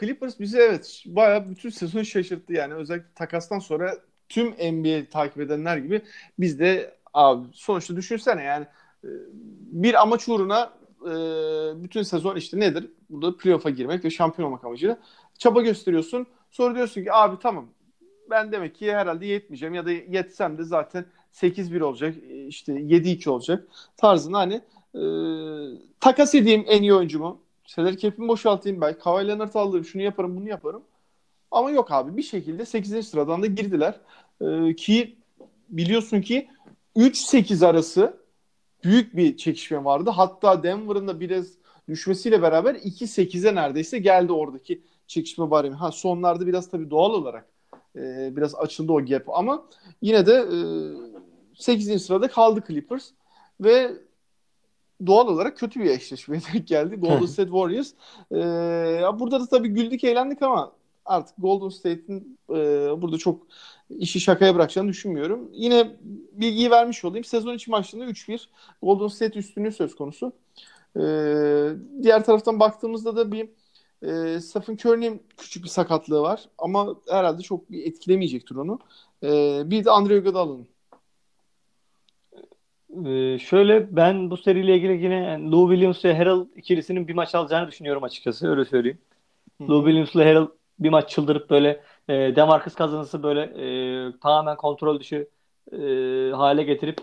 Clippers bizi evet bayağı bütün sezon şaşırttı yani. Özellikle takastan sonra tüm NBA takip edenler gibi biz de abi sonuçta düşünsene yani bir amaç uğruna e, bütün sezon işte nedir? Burada playoff'a girmek ve şampiyon olmak amacıyla çaba gösteriyorsun. Sonra diyorsun ki abi tamam ben demek ki herhalde yetmeyeceğim ya da yetsem de zaten 8-1 olacak işte 7-2 olacak tarzında hani e, takas edeyim en iyi oyuncumu. Salary cap'imi boşaltayım belki. Kawhi Leonard alırım şunu yaparım bunu yaparım. Ama yok abi bir şekilde 8. sıradan da girdiler. E, ki biliyorsun ki 3-8 arası büyük bir çekişme vardı. Hatta Denver'ın da biraz düşmesiyle beraber 2-8'e neredeyse geldi oradaki çekişme baremi. Ha sonlarda biraz tabii doğal olarak e, biraz açıldı o gap ama yine de e, 8. sırada kaldı Clippers ve doğal olarak kötü bir eşleşmeye denk geldi. Golden State Warriors. E, burada da tabii güldük eğlendik ama artık Golden State'in e, burada çok işi şakaya bırakacağını düşünmüyorum. Yine bilgiyi vermiş olayım. Sezon içi maçlarında 3-1 Golden State üstünlüğü söz konusu. E, diğer taraftan baktığımızda da bir e, Stephen Curry'nin küçük bir sakatlığı var ama herhalde çok bir etkilemeyecektir onu. E, bir de Andre Iguodala'nın. Ee, şöyle ben bu seriyle ilgili yine Lou Williams ve Harrell ikilisinin bir maç alacağını düşünüyorum açıkçası. Öyle söyleyeyim. Hı. Lou Williams ile Harrell bir maç çıldırıp böyle e, Demarcus Cousins'ı böyle e, tamamen kontrol dışı e, hale getirip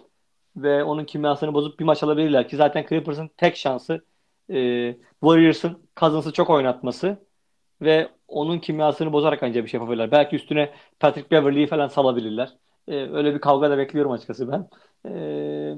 ve onun kimyasını bozup bir maç alabilirler ki zaten Clippers'ın tek şansı e, Warriors'ın Cousins'ı çok oynatması ve onun kimyasını bozarak ancak bir şey yapabilirler. Belki üstüne Patrick Beverley'i falan salabilirler. E, öyle bir kavga da bekliyorum açıkçası ben. E,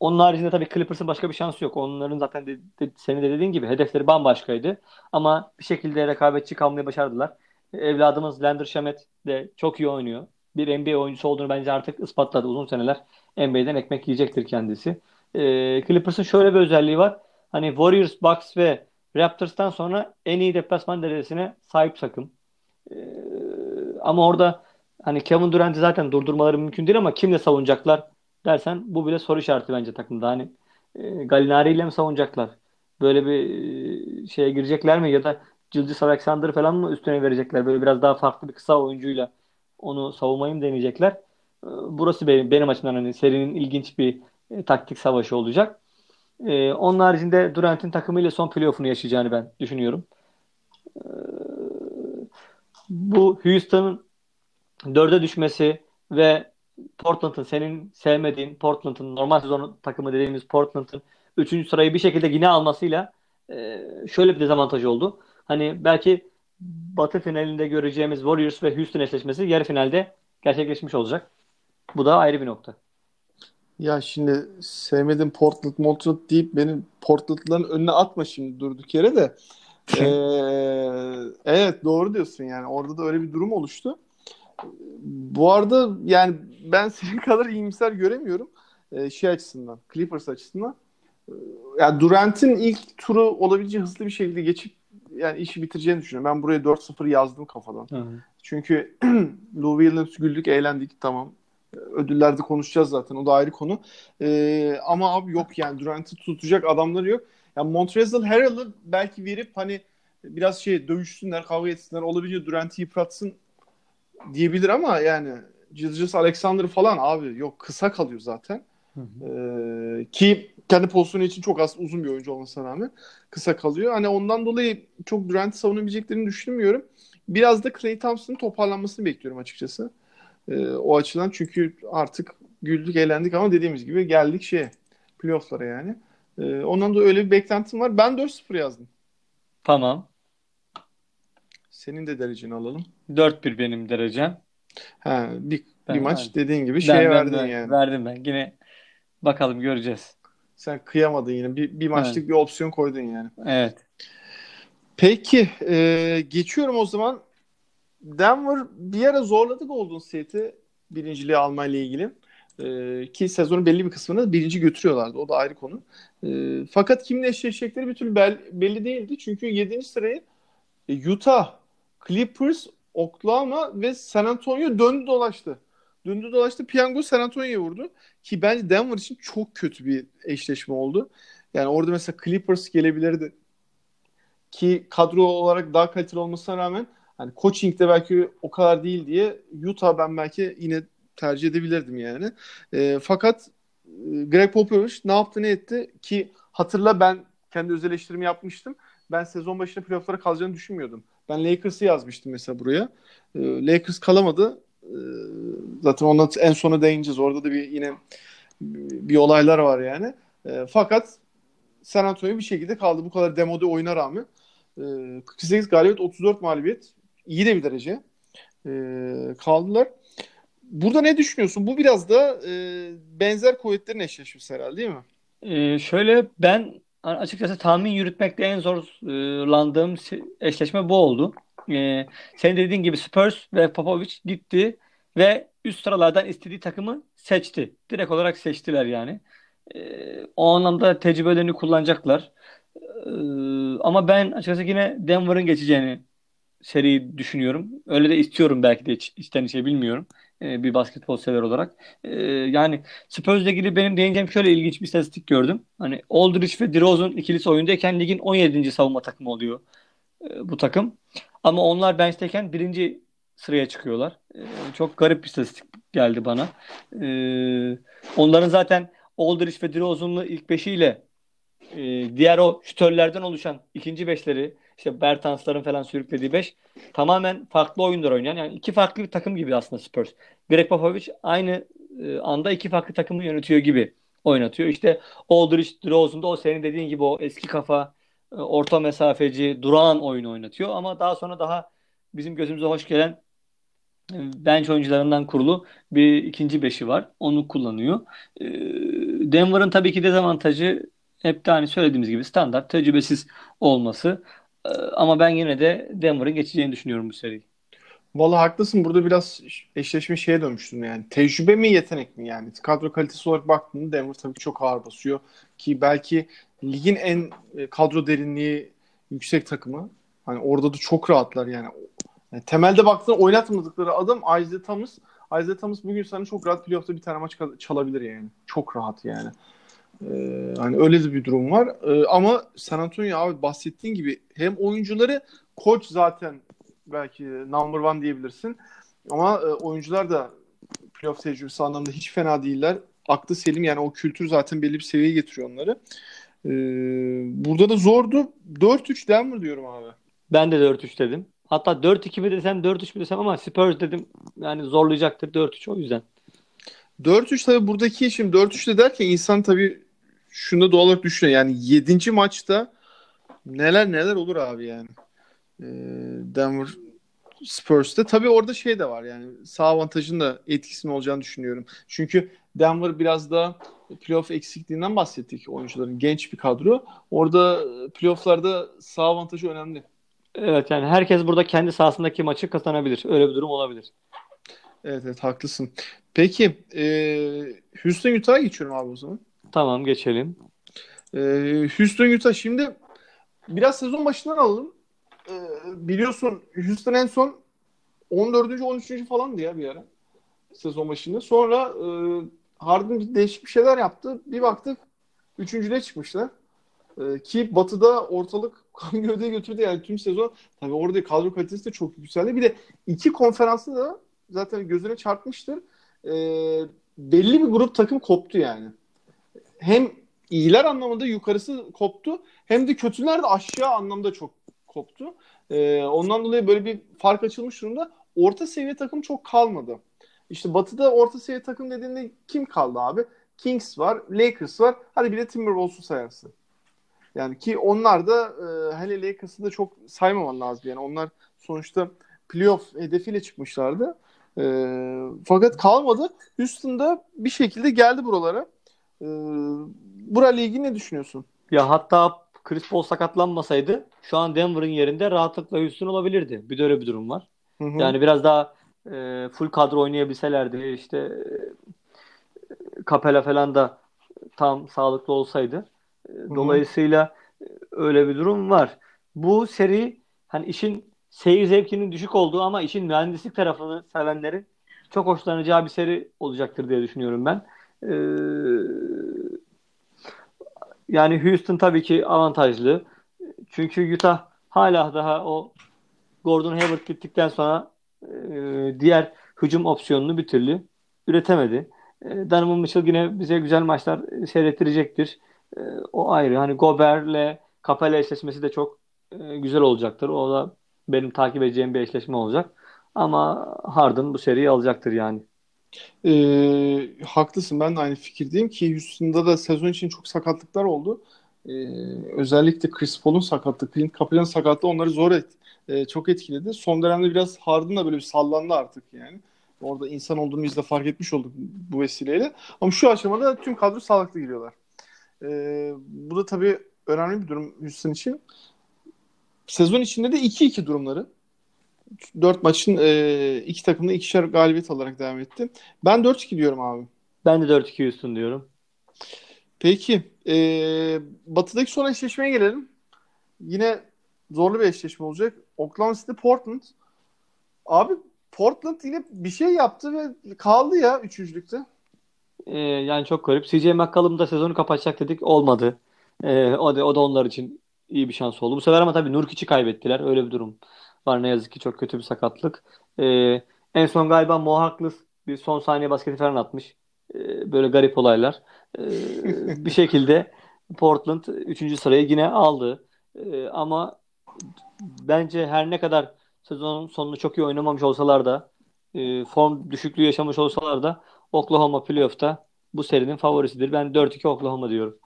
onun haricinde tabii Clippers'ın başka bir şansı yok. Onların zaten de, de, senin de dediğin gibi hedefleri bambaşkaydı. Ama bir şekilde rekabetçi kalmayı başardılar. Evladımız Lander Shamet de çok iyi oynuyor. Bir NBA oyuncusu olduğunu bence artık ispatladı. Uzun seneler NBA'den ekmek yiyecektir kendisi. Ee, Clippers'ın şöyle bir özelliği var. Hani Warriors, Bucks ve Raptors'tan sonra en iyi deplasman derecesine sahip takım. Ee, ama orada hani Kevin Durant'i zaten durdurmaları mümkün değil ama kimle savunacaklar dersen bu bile soru işareti bence takımda. Hani e, Gallinari ile mi savunacaklar? Böyle bir e, şeye girecekler mi? Ya da Gilgeous Alexander falan mı üstüne verecekler? Böyle biraz daha farklı bir kısa oyuncuyla onu savunmayı deneyecekler? E, burası benim, benim açımdan hani serinin ilginç bir e, taktik savaşı olacak. E, onun haricinde Durant'in takımıyla son playoff'unu yaşayacağını ben düşünüyorum. E, bu Houston'ın dörde düşmesi ve Portland'ın senin sevmediğin Portland'ın normal sezon takımı dediğimiz Portland'ın 3. sırayı bir şekilde yine almasıyla e, şöyle bir dezavantaj oldu. Hani belki Batı finalinde göreceğimiz Warriors ve Houston eşleşmesi yarı finalde gerçekleşmiş olacak. Bu da ayrı bir nokta. Ya şimdi sevmedim Portland Portland deyip benim Portland'ların önüne atma şimdi durduk yere de. ee, evet doğru diyorsun yani. Orada da öyle bir durum oluştu. Bu arada yani ben senin kadar iyimser göremiyorum. Ee, şey açısından, Clippers açısından. Ee, yani Durant'in ilk turu olabileceği hızlı bir şekilde geçip yani işi bitireceğini düşünüyorum. Ben buraya 4-0 yazdım kafadan. Hı. Çünkü Lou Williams güldük, eğlendik tamam. Ödüllerde konuşacağız zaten. O da ayrı konu. Ee, ama abi yok yani Durant'ı tutacak adamları yok. Yani Montrezl Harrell'ı belki verip hani biraz şey dövüşsünler, kavga etsinler. Olabildiğince Durant'ı yıpratsın diyebilir ama yani Gilgeous Alexander falan abi yok kısa kalıyor zaten. Hı hı. Ee, ki kendi pozisyonu için çok az uzun bir oyuncu olmasına rağmen kısa kalıyor. Hani ondan dolayı çok Durant'ı savunabileceklerini düşünmüyorum. Biraz da Klay Thompson'ın toparlanmasını bekliyorum açıkçası. Ee, o açıdan çünkü artık güldük eğlendik ama dediğimiz gibi geldik şeye playoff'lara yani. Ee, ondan da öyle bir beklentim var. Ben 4-0 yazdım. Tamam. Senin de dereceni alalım. 4-1 benim derecem. Ha, bir, Ben bir maç verdim. dediğin gibi Ben, şeye ben, verdin ben, yani. verdim ben. Yine bakalım göreceğiz. Sen kıyamadın yine. Bir, bir maçlık bir opsiyon koydun yani. Evet. Peki e, geçiyorum o zaman. Denver bir ara zorladı Golden State'i birinciliği almayla ilgili. E, ki sezonun belli bir kısmını birinci götürüyorlardı. O da ayrı konu. E, fakat kimle eşleşecekleri bir türlü bel- belli değildi. Çünkü 7. sırayı e, Utah, Clippers, Oklahoma ve San Antonio döndü dolaştı. Döndü dolaştı. Piyango San Antonio'ya vurdu. Ki bence Denver için çok kötü bir eşleşme oldu. Yani orada mesela Clippers gelebilirdi. Ki kadro olarak daha kaliteli olmasına rağmen hani coaching de belki o kadar değil diye Utah ben belki yine tercih edebilirdim yani. E, fakat Greg Popovich ne yaptı ne etti ki hatırla ben kendi öz eleştirimi yapmıştım. Ben sezon başında playoff'lara kalacağını düşünmüyordum. Ben Lakers'ı yazmıştım mesela buraya. E, Lakers kalamadı. E, zaten ona en sona değineceğiz. Orada da bir yine bir olaylar var yani. E, fakat San Antonio bir şekilde kaldı. Bu kadar demode oyuna rağmen. E, 48 galibiyet, 34 mağlubiyet. İyi de bir derece. E, kaldılar. Burada ne düşünüyorsun? Bu biraz da e, benzer kuvvetlerin eşleşmesi herhalde değil mi? Ee, şöyle ben açıkçası tahmin yürütmekte en zorlandığım eşleşme bu oldu. Ee, senin dediğin gibi Spurs ve Popovich gitti ve üst sıralardan istediği takımı seçti. Direkt olarak seçtiler yani. Ee, o anlamda tecrübelerini kullanacaklar. Ee, ama ben açıkçası yine Denver'ın geçeceğini seriyi düşünüyorum. Öyle de istiyorum belki de iç, içten içe bilmiyorum. Ee, bir basketbol sever olarak. Ee, yani Spurs'la ilgili benim değineceğim şöyle ilginç bir istatistik gördüm. Hani Aldridge ve DeRozan ikilisi oyundayken ligin 17. savunma takımı oluyor e, bu takım. Ama onlar bench'teyken birinci sıraya çıkıyorlar. E, çok garip bir istatistik geldi bana. E, onların zaten Aldridge ve DeRozan'lı ilk beşiyle e, diğer o şütörlerden oluşan ikinci beşleri işte Bertans'ların falan sürüklediği beş tamamen farklı oyunlar oynayan yani iki farklı bir takım gibi aslında Spurs. Greg Popovich aynı e, anda iki farklı takımı yönetiyor gibi oynatıyor. İşte Aldridge, DeRozan da o senin dediğin gibi o eski kafa orta mesafeci, durağan oyunu oynatıyor ama daha sonra daha bizim gözümüze hoş gelen e, bench oyuncularından kurulu bir ikinci beşi var. Onu kullanıyor. E, Denver'ın tabii ki dezavantajı hep de hani söylediğimiz gibi standart tecrübesiz olması. Ama ben yine de Denver'ın geçeceğini düşünüyorum bu seriyi. Valla haklısın. Burada biraz eşleşme şeye dönmüştüm yani. Tecrübe mi yetenek mi yani? Kadro kalitesi olarak baktığında Denver tabii çok ağır basıyor. Ki belki ligin en kadro derinliği yüksek takımı. Hani orada da çok rahatlar yani. yani temelde baktığında oynatmadıkları adam Isaiah Thomas. Isaiah Thomas bugün sana çok rahat playoff'ta bir tane maç çalabilir yani. Çok rahat yani. Ee, hani öyle bir durum var. Ee, ama San Antonio abi bahsettiğin gibi hem oyuncuları koç zaten belki number one diyebilirsin. Ama e, oyuncular da playoff tecrübesi anlamında hiç fena değiller. Aklı selim yani o kültür zaten belli bir seviyeye getiriyor onları. Ee, burada da zordu. 4-3 Denver diyorum abi. Ben de 4-3 dedim. Hatta 4-2 mi desem 4-3 mü desem ama Spurs dedim. Yani zorlayacaktır 4-3 o yüzden. 4-3 tabii buradaki şimdi 4-3 de derken insan tabii şunu doğal olarak düşünüyor. Yani 7. maçta neler neler olur abi yani. Ee, Denver Spurs'te. Tabii orada şey de var yani sağ avantajın da etkisinin olacağını düşünüyorum. Çünkü Denver biraz da playoff eksikliğinden bahsettik oyuncuların. Genç bir kadro. Orada playofflarda sağ avantajı önemli. Evet yani herkes burada kendi sahasındaki maçı kazanabilir. Öyle bir durum olabilir. Evet evet haklısın. Peki e, Houston Utah'a geçiyorum abi o zaman. Tamam geçelim. E, Houston Utah şimdi biraz sezon başından alalım. E, biliyorsun Houston en son 14. 13. falandı ya bir ara sezon başında. Sonra e, Harden değişik bir şeyler yaptı. Bir baktık üçüncüde çıkmışlar. E, ki Batı'da ortalık kan gövdeye götürdü yani tüm sezon. Tabii orada kadro kalitesi de çok yükseldi. Bir de iki konferansı da zaten gözüne çarpmıştır. E, belli bir grup takım koptu yani. Hem iyiler anlamında yukarısı koptu hem de kötüler de aşağı anlamda çok koptu. E, ondan dolayı böyle bir fark açılmış durumda. Orta seviye takım çok kalmadı. İşte Batı'da orta seviye takım dediğinde kim kaldı abi? Kings var, Lakers var. Hadi bir de Timberwolves'u sayarsın. Yani ki onlar da e, hele Lakers'ı da çok saymaman lazım. Yani onlar sonuçta playoff hedefiyle çıkmışlardı. E, fakat kalmadı. Houston'da bir şekilde geldi buralara. E, burayla ilgili ne düşünüyorsun? Ya hatta Chris Paul sakatlanmasaydı şu an Denver'ın yerinde rahatlıkla Houston olabilirdi. Bir de öyle bir durum var. Hı hı. Yani biraz daha e, full kadro oynayabilselerdi işte e, Capela falan da tam sağlıklı olsaydı. E, dolayısıyla e, öyle bir durum var. Bu seri hani işin seyir zevkinin düşük olduğu ama işin mühendislik tarafını sevenlerin çok hoşlanacağı bir seri olacaktır diye düşünüyorum ben. Ee, yani Houston tabii ki avantajlı. Çünkü Utah hala daha o Gordon Hayward gittikten sonra e, diğer hücum opsiyonunu bir türlü üretemedi. E, Donovan Mitchell yine bize güzel maçlar seyrettirecektir. E, o ayrı. Hani Gobert'le Capela eşleşmesi de çok e, güzel olacaktır. O da benim takip edeceğim bir eşleşme olacak. Ama Harden bu seriyi alacaktır yani. Ee, haklısın ben de aynı fikirdeyim ki Houston'da da sezon için çok sakatlıklar oldu. Ee, özellikle Chris Paul'un sakatlığı, Clint Capela'nın sakatlığı onları zor et, e, çok etkiledi. Son dönemde biraz Harden da böyle bir sallandı artık yani. Orada insan olduğunu biz de fark etmiş olduk bu vesileyle. Ama şu aşamada tüm kadro sağlıklı giriyorlar. Ee, bu da tabii önemli bir durum Houston için. Sezon içinde de 2-2 durumları. 4 maçın e, iki takımda ikişer galibiyet alarak devam etti. Ben 4-2 diyorum abi. Ben de 4-2 Houston diyorum. Peki. E, batıdaki son eşleşmeye gelelim. Yine zorlu bir eşleşme olacak. Oklahoma City Portland. Abi Portland yine bir şey yaptı ve kaldı ya üçüncülükte. Ee, yani çok garip. CJ McCollum da sezonu kapatacak dedik. Olmadı. Ee, o da, o da onlar için iyi bir şans oldu. Bu sefer ama tabii Nurkic'i kaybettiler. Öyle bir durum var ne yazık ki. Çok kötü bir sakatlık. Ee, en son galiba Mo Harkless bir son saniye basketi falan atmış. Ee, böyle garip olaylar. Ee, bir şekilde Portland 3. sırayı yine aldı. Ee, ama bence her ne kadar sezonun sonunu çok iyi oynamamış olsalar da e, form düşüklüğü yaşamış olsalar da Oklahoma playoff'ta bu serinin favorisidir. Ben 4-2 Oklahoma diyorum.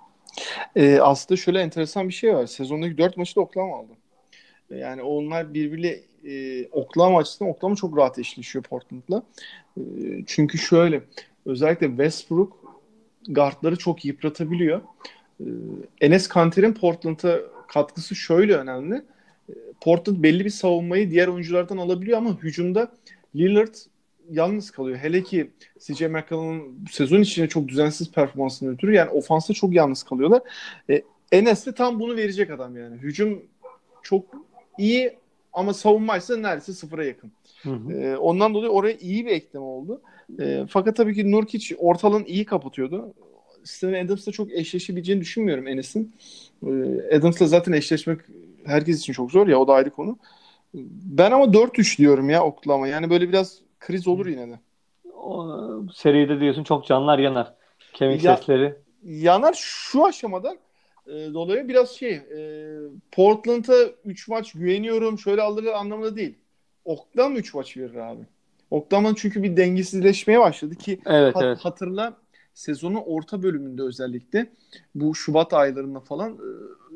Ee, aslında şöyle enteresan bir şey var. Sezondaki 4 maçı da Oklahoma aldı. Yani onlar birbiriyle e, Oklahoma açısından Oklahoma çok rahat eşleşiyor Portland'la. E, çünkü şöyle özellikle Westbrook guardları çok yıpratabiliyor. E, Enes Kanter'in Portland'a katkısı şöyle önemli. Portland belli bir savunmayı diğer oyunculardan alabiliyor ama hücumda Lillard yalnız kalıyor. Hele ki CJ McCollum'un sezon içinde çok düzensiz performansını ötürü yani ofansta çok yalnız kalıyorlar. E, Enes de tam bunu verecek adam yani. Hücum çok iyi ama savunmaysa neredeyse sıfıra yakın. Hı hı. E, ondan dolayı oraya iyi bir ekleme oldu. E, fakat tabii ki Nurkic ortalığın iyi kapatıyordu. Steven Adams'la çok eşleşebileceğini düşünmüyorum Enes'in. E, Adams'la zaten eşleşmek herkes için çok zor ya o da ayrı konu. Ben ama 4-3 diyorum ya Oklahoma. Yani böyle biraz kriz olur yine de. O, seride diyorsun çok canlar yanar. Kemik ya, sesleri. Yanar şu aşamadan e, dolayı biraz şey e, Portland'a 3 maç güveniyorum şöyle alır anlamında değil. Oklahoma 3 maç verir abi. Oklahoma çünkü bir dengesizleşmeye başladı ki evet, hat, evet. hatırla sezonun orta bölümünde özellikle bu Şubat aylarında falan e,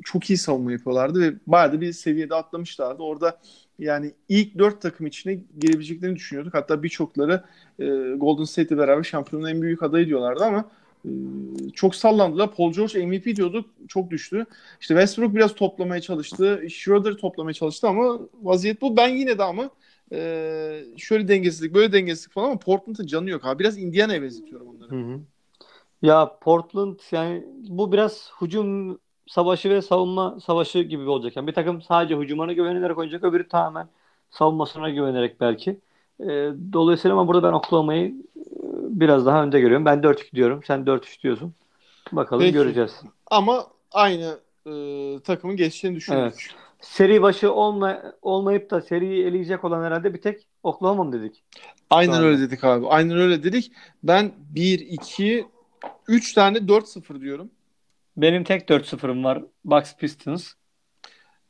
çok iyi savunma yapıyorlardı ve bayağı da bir seviyede atlamışlardı. Orada yani ilk dört takım içine girebileceklerini düşünüyorduk. Hatta birçokları e, Golden State'le beraber şampiyonun en büyük adayı diyorlardı ama e, çok sallandılar. Paul George MVP diyorduk. Çok düştü. İşte Westbrook biraz toplamaya çalıştı. Schroeder toplamaya çalıştı ama vaziyet bu. Ben yine de ama e, şöyle dengesizlik böyle dengesizlik falan ama Portland'ın canı yok abi. Biraz Indiana'ya benzetiyorum onları. Hı hı. Ya Portland yani bu biraz hücum savaşı ve savunma savaşı gibi olacak. Yani bir takım sadece hücumuna güvenerek oynayacak, öbürü tamamen savunmasına güvenerek belki. E, dolayısıyla ama burada ben Oklahoma'yı e, biraz daha önde görüyorum. Ben 4-2 diyorum. Sen 4-3 diyorsun. Bakalım Peki. göreceğiz. Ama aynı e, takımın geçeceğini düşünüyoruz. Evet. Seri başı olma, olmayıp da seriyi eleyecek olan herhalde bir tek Oklahoma mı dedik? Aynen öyle dedik abi. Aynen öyle dedik. Ben 1, 2, 3 tane 4-0 diyorum. Benim tek 4-0'ım var. Bucks Pistons.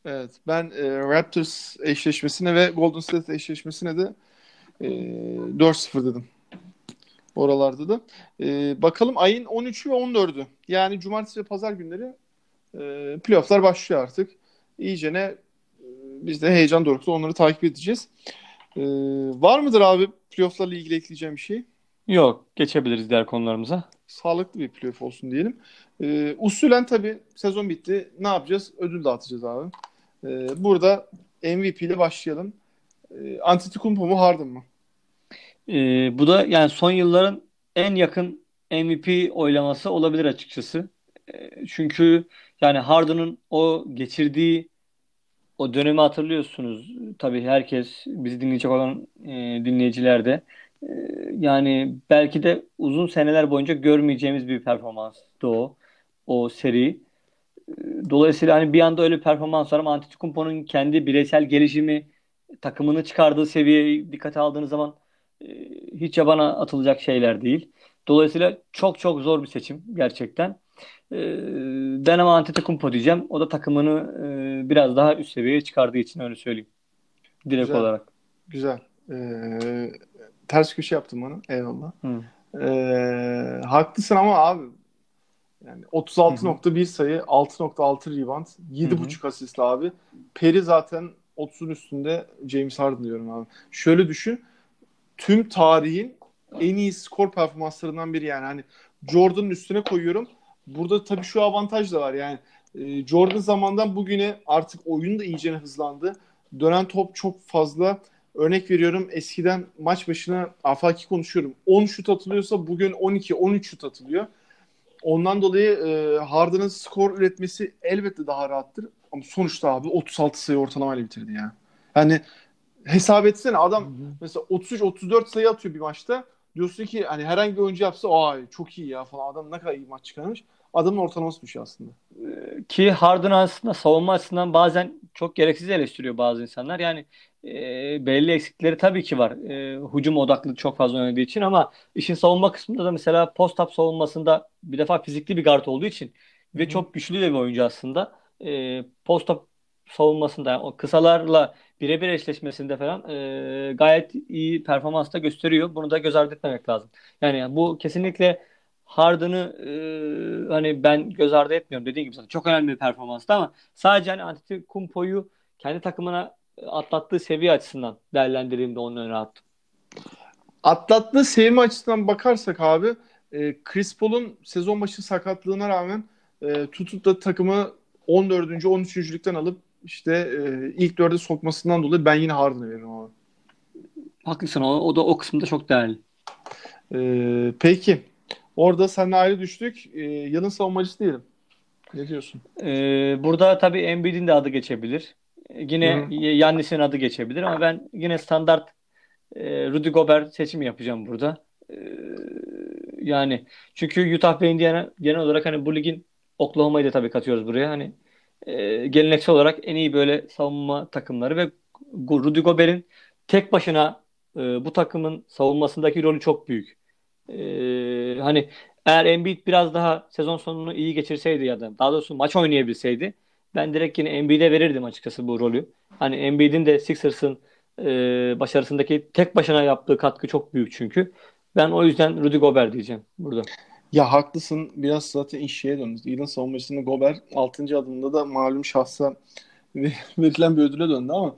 Evet. Ben e, Raptors eşleşmesine ve Golden State eşleşmesine de e, 4-0 dedim. Oralarda da. E, bakalım ayın 13'ü ve 14'ü. Yani cumartesi ve pazar günleri e, playofflar başlıyor artık. İyice ne e, biz de heyecan dorukta onları takip edeceğiz. E, var mıdır abi playofflarla ilgili ekleyeceğim bir şey? Yok. Geçebiliriz diğer konularımıza. Sağlıklı bir playoff olsun diyelim. Ee, usulen tabii sezon bitti. Ne yapacağız? Ödül dağıtacağız abi. Ee, burada MVP ile başlayalım. Ee, Antetokounmpo mu Harden mı? Ee, bu da yani son yılların en yakın MVP oylaması olabilir açıkçası. Ee, çünkü yani Harden'ın o geçirdiği o dönemi hatırlıyorsunuz. Tabii herkes bizi dinleyecek olan e, dinleyiciler de. E, yani belki de uzun seneler boyunca görmeyeceğimiz bir performanstı o. O seri. Dolayısıyla hani bir anda öyle performans var ama Antetokounmpo'nun kendi bireysel gelişimi, takımını çıkardığı seviyeyi dikkate aldığınız zaman e, hiç yabana atılacak şeyler değil. Dolayısıyla çok çok zor bir seçim gerçekten. E, ben ama Antetokounmpo diyeceğim. O da takımını e, biraz daha üst seviyeye çıkardığı için öyle söyleyeyim. Direkt Güzel. olarak. Güzel. Ee, ters köşe yaptım bana. Eyvallah. Hı. Ee, haklısın ama abi yani 36.1 sayı, 6.6 rebound, 7.5 asist abi. Peri zaten 30'un üstünde James Harden diyorum abi. Şöyle düşün. Tüm tarihin en iyi skor performanslarından biri yani. Hani Jordan'ın üstüne koyuyorum. Burada tabii şu avantaj da var yani. e, Jordan zamandan bugüne artık oyun da iyice hızlandı. Dönen top çok fazla. Örnek veriyorum eskiden maç başına afaki konuşuyorum. 10 şut atılıyorsa bugün 12-13 şut atılıyor. Ondan dolayı e, Harden'ın skor üretmesi elbette daha rahattır. Ama sonuçta abi 36 sayı ortalamayla bitirdi ya. Yani hesap etsene adam mesela 33-34 sayı atıyor bir maçta. Diyorsun ki hani herhangi bir oyuncu yapsa ay çok iyi ya falan. Adam ne kadar iyi maç çıkarmış. Adamın ortalaması düşüyor aslında. Ki Harden aslında savunma açısından bazen çok gereksiz eleştiriyor bazı insanlar. Yani e, belli eksikleri tabii ki var. E, hücum odaklı çok fazla oynadığı için ama işin savunma kısmında da mesela post-up savunmasında bir defa fizikli bir guard olduğu için ve Hı çok güçlü de bir oyuncu aslında. E, post-up savunmasında yani o kısalarla birebir eşleşmesinde falan e, gayet iyi performans da gösteriyor. Bunu da göz ardı etmemek lazım. Yani bu kesinlikle Harden'ı e, hani ben göz ardı etmiyorum dediğim gibi zaten çok önemli bir performanstı ama sadece hani Antetokounmpo'yu kendi takımına atlattığı seviye açısından değerlendirdiğimde onun önüne attım. Atlattığı sevme açısından bakarsak abi e, Chris Paul'un sezon başı sakatlığına rağmen e, tutup da takımı 14. 13.lükten alıp işte e, ilk dörde sokmasından dolayı ben yine Harden'a veririm abi. Haklısın o, o da o kısımda çok değerli. E, peki. Orada seninle ayrı düştük. E, yılın savunmacısı diyelim. Ne diyorsun? Ee, burada tabii Embiid'in de adı geçebilir. Ee, Yine. Yannis'in adı geçebilir ama ben yine standart e, Rudy Gobert seçimi yapacağım burada. Ee, yani çünkü Utah ve Indiana genel olarak hani bu ligin Oklahoma'yı da tabii katıyoruz buraya. Hani e, geleneksel olarak en iyi böyle savunma takımları ve Rudy Gobert'in tek başına e, bu takımın savunmasındaki rolü çok büyük. E, hani eğer Embiid biraz daha sezon sonunu iyi geçirseydi ya da daha doğrusu maç oynayabilseydi ben direkt yine Embiid'e verirdim açıkçası bu rolü. Hani Embiid'in de Sixers'ın e, başarısındaki tek başına yaptığı katkı çok büyük çünkü. Ben o yüzden Rudy Gobert diyeceğim burada. Ya haklısın. Biraz zaten iş döndü. Yılın savunmacısında Gobert 6. adımda da malum şahsa verilen bir ödüle döndü ama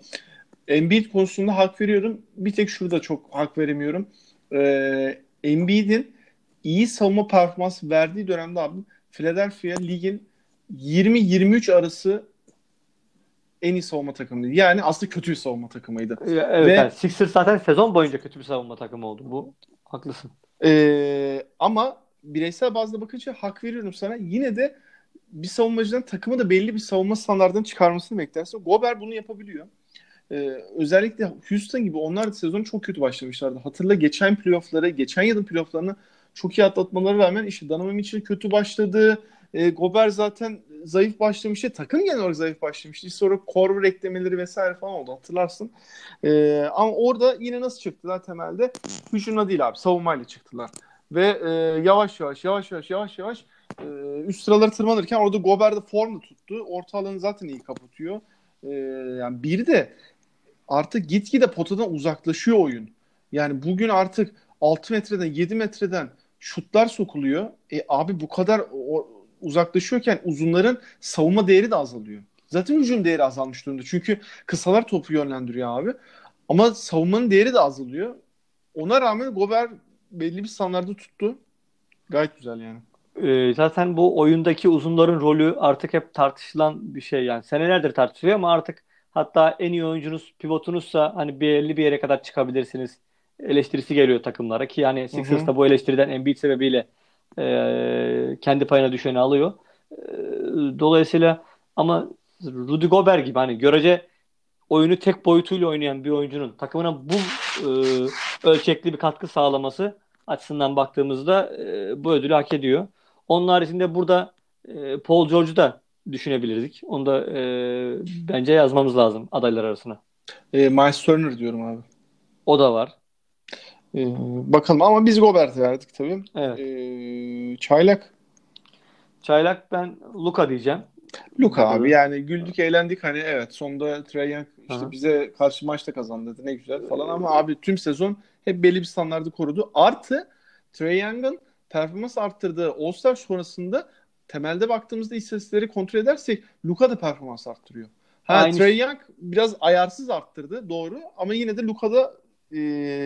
Embiid konusunda hak veriyorum. Bir tek şurada çok hak veremiyorum. Ee, Embiid'in iyi savunma performansı verdiği dönemde abi Philadelphia ligin 20-23 arası en iyi savunma takımıydı. Yani aslında kötü bir savunma takımıydı. Evet, Ve- yani Sixers zaten sezon boyunca kötü bir savunma takımı oldu. Bu haklısın. Ee, ama bireysel bazda bakınca hak veriyorum sana. Yine de bir savunmacıdan takımı da belli bir savunma standartını çıkarmasını beklersin. Gobert bunu yapabiliyor. Ee, özellikle Houston gibi onlar da sezonu çok kötü başlamışlardı. Hatırla geçen playoff'ları, geçen yılın playoff'larını çok iyi atlatmaları rağmen işte Donovan Mitchell kötü başladı. Ee, Gobert zaten zayıf başlamıştı. Takım genel olarak zayıf başlamıştı. Sonra Korver eklemeleri vesaire falan oldu hatırlarsın. Ee, ama orada yine nasıl çıktılar temelde? Hücumla değil abi savunmayla çıktılar. Ve e, yavaş yavaş yavaş yavaş yavaş yavaş e, üst sıraları tırmanırken orada Gobert de formda tuttu. Orta alanı zaten iyi kapatıyor. E, yani bir de artık gitgide potadan uzaklaşıyor oyun. Yani bugün artık 6 metreden 7 metreden şutlar sokuluyor. E abi bu kadar o, uzaklaşıyorken uzunların savunma değeri de azalıyor. Zaten hücum değeri azalmış durumda. Çünkü kısalar topu yönlendiriyor abi. Ama savunmanın değeri de azalıyor. Ona rağmen Gobert belli bir standardı tuttu. Gayet güzel yani. Ee, zaten bu oyundaki uzunların rolü artık hep tartışılan bir şey yani. Senelerdir tartışılıyor ama artık hatta en iyi oyuncunuz, pivotunuzsa hani belli bir yere kadar çıkabilirsiniz eleştirisi geliyor takımlara ki yani Sixers da bu eleştiriden Embiid sebebiyle e, kendi payına düşeni alıyor. E, dolayısıyla ama Rudy Gobert gibi hani görece oyunu tek boyutuyla oynayan bir oyuncunun takımına bu e, ölçekli bir katkı sağlaması açısından baktığımızda e, bu ödülü hak ediyor. Onun haricinde burada e, Paul George'u da düşünebilirdik. Onu da e, bence yazmamız lazım adaylar arasına. E, Miles Turner diyorum abi. O da var. E, bakalım ama biz Gobert'e verdik tabii. Evet. E, Çaylak. Çaylak ben Luka diyeceğim. Luka abi yani güldük eğlendik hani evet sonunda Trae Young işte Hı. bize karşı maçta kazandı dedi ne güzel falan ama abi tüm sezon hep belli bir standardı korudu. Artı Trae Young'ın performans arttırdığı All-Star sonrasında temelde baktığımızda istatistikleri kontrol edersek Luka da performans arttırıyor. Ha Aynı- Trae Young biraz ayarsız arttırdı doğru ama yine de Luka'da e,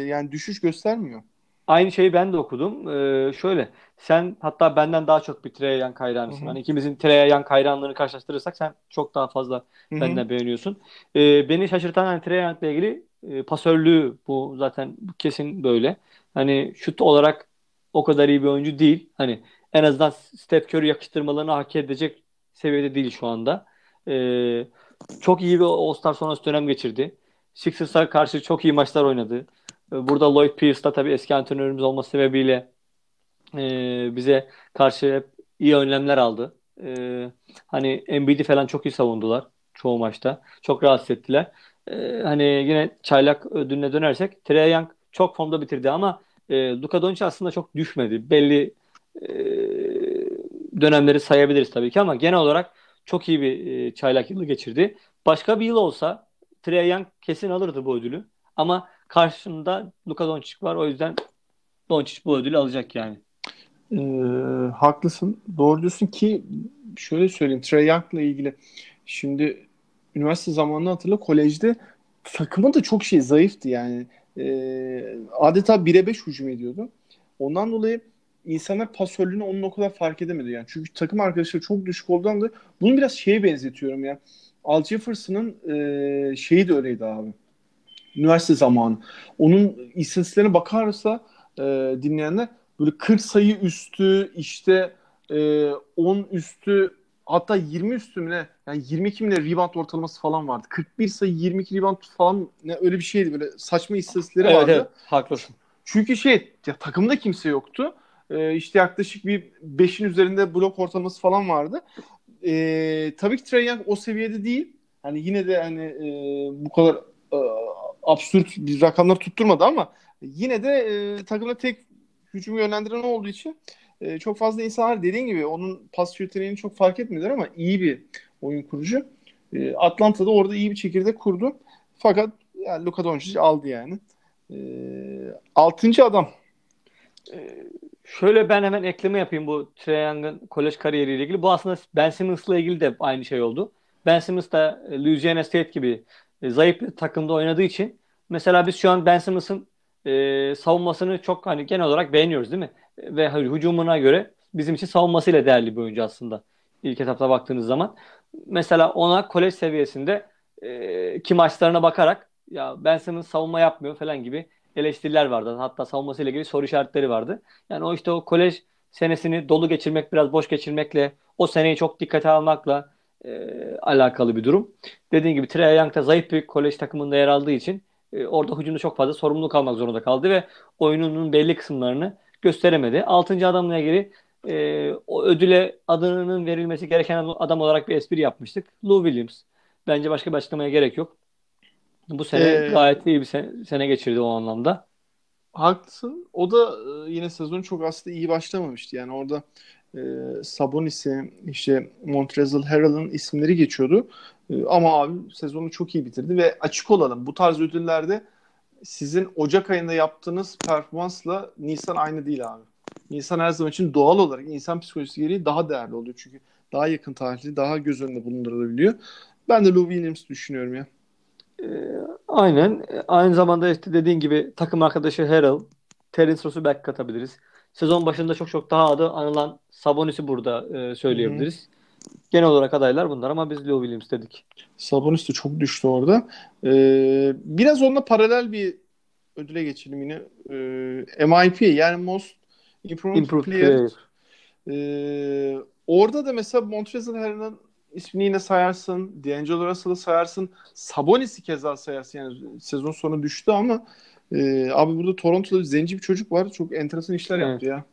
yani düşüş göstermiyor. Aynı şeyi ben de okudum. Ee, şöyle sen hatta benden daha çok bir. Hı hı. Hani ikimizin Trae Young hayranlığını karşılaştırırsak sen çok daha fazla Hı hı. benden beğeniyorsun. Ee, beni şaşırtan hani Trae Young'la ilgili e, pasörlüğü bu zaten bu kesin böyle. Hani şut olarak o kadar iyi bir oyuncu değil. Hani en azından Steph Curry yakıştırmalarını hak edecek seviyede değil şu anda. Ee, çok iyi bir All-Star sonrası dönem geçirdi. Sixers'a karşı çok iyi maçlar oynadı. Ee, Burada Lloyd Pierce da tabii eski antrenörümüz olması sebebiyle e, bize karşı hep iyi önlemler aldı. E, hani Embiid'i falan çok iyi savundular çoğu maçta. Çok rahatsız ettiler. E, hani yine çaylak ödülüne dönersek Trae Young çok formda bitirdi ama e, Luka Doncic aslında çok düşmedi. Belli e, dönemleri sayabiliriz tabii ki ama genel olarak çok iyi bir e, çaylak yılı geçirdi. Başka bir yıl olsa Trae Young kesin alırdı bu ödülü. Ama karşında Luka Doncic var. O yüzden Doncic bu ödülü alacak yani. Ee, haklısın. Doğru diyorsun ki şöyle söyleyeyim. Trae Young'la ilgili şimdi üniversite zamanını hatırla kolejde takımı da çok şey zayıftı yani. Ee, adeta 1'e 5 hücum ediyordu. Ondan dolayı insanlar pasörlüğünü onun o kadar fark edemedi yani. Çünkü takım arkadaşları çok düşük olduğundan dolayı bunu biraz şeye benzetiyorum ya. Al Jefferson'ın e, şeyi de öyleydi abi. Üniversite zamanı. Onun istatistiklerine bakarsa e, dinleyenler böyle 40 sayı üstü işte e, 10 üstü hatta 20 üstü mü ne? Yani 22 mi ne rebound ortalaması falan vardı. 41 sayı 22 rebound falan ne öyle bir şeydi böyle saçma istatistikleri Evet vardı. evet haklısın. Çünkü şey ya takımda kimse yoktu. Ee, işte yaklaşık bir 5'in üzerinde blok ortalaması falan vardı. Ee, tabii ki Trae Young o seviyede değil. Hani yine de hani e, bu kadar e, absürt bir rakamlar tutturmadı ama yine de e, takımda tek hücumu yönlendiren olduğu için e, çok fazla insanlar dediğin gibi onun pas yeteneğini çok fark etmediler ama iyi bir oyun kurucu. E, Atlanta'da orada iyi bir çekirdek kurdu. Fakat yani Luka Doncic aldı yani. E, altıncı adam. Şöyle ben hemen ekleme yapayım bu Trae Young'ın kolej kariyeriyle ilgili. Bu aslında Ben Simmons'la ilgili de aynı şey oldu. Ben Simmons da e, Louisiana State gibi e, zayıf bir takımda oynadığı için mesela biz şu an Ben Simmons'ın e, savunmasını çok hani genel olarak beğeniyoruz değil mi? Ve hani hücumuna göre bizim için savunmasıyla değerli bir oyuncu aslında. İlk etapta baktığınız zaman. Mesela ona kolej seviyesinde e, ki maçlarına bakarak ya Ben Simmons savunma yapmıyor falan gibi eleştiriler vardı. Hatta savunmasıyla ilgili soru işaretleri vardı. Yani o işte o kolej senesini dolu geçirmek, biraz boş geçirmekle, o seneyi çok dikkate almakla e, alakalı bir durum. Dediğim gibi Trae Young da zayıf bir kolej takımında yer aldığı için e, orada hücumda çok fazla sorumluluk almak zorunda kaldı ve oyununun belli kısımlarını gösteremedi. Altıncı adamla ilgili e, o ödüle adının verilmesi gereken adam olarak bir espri yapmıştık. Lou Williams. Bence başka bir açıklamaya gerek yok. Bu sene Ee, gayet iyi bir sene, sene geçirdi o anlamda. Haklısın. O da e, yine sezon çok aslında iyi başlamamıştı. Yani orada e, Sabonis'i, işte Montrezl Harrell'ın isimleri geçiyordu. E, ama abi sezonu çok iyi bitirdi ve açık olalım bu tarz ödüllerde sizin Ocak ayında yaptığınız performansla Nisan aynı değil abi. Nisan her zaman için doğal olarak insan psikolojisi gereği daha değerli oluyor. Çünkü daha yakın tarihli, daha göz önünde bulundurulabiliyor. Ben de Lou Williams düşünüyorum ya. Ee, aynen. Aynı zamanda işte dediğin gibi takım arkadaşı Harrell, Terence Ross'u belki katabiliriz. Sezon başında çok çok daha adı anılan Sabonis'i burada e, söyleyebiliriz. Genel olarak adaylar bunlar ama biz Lou Williams dedik. Sabonis de çok düştü orada. Ee, biraz onunla paralel bir ödüle geçelim yine. Ee, MIP yani Most Improved, Improved Player. player. Ee, orada da mesela Montrezl Harrell'ın ismini yine sayarsın. D'Angelo Russell'ı sayarsın. Sabonis'i keza sayarsın. Yani sezon sonu düştü ama e, abi burada Toronto'da bir zenci bir çocuk var. Çok enteresan işler Evet. yaptı ya.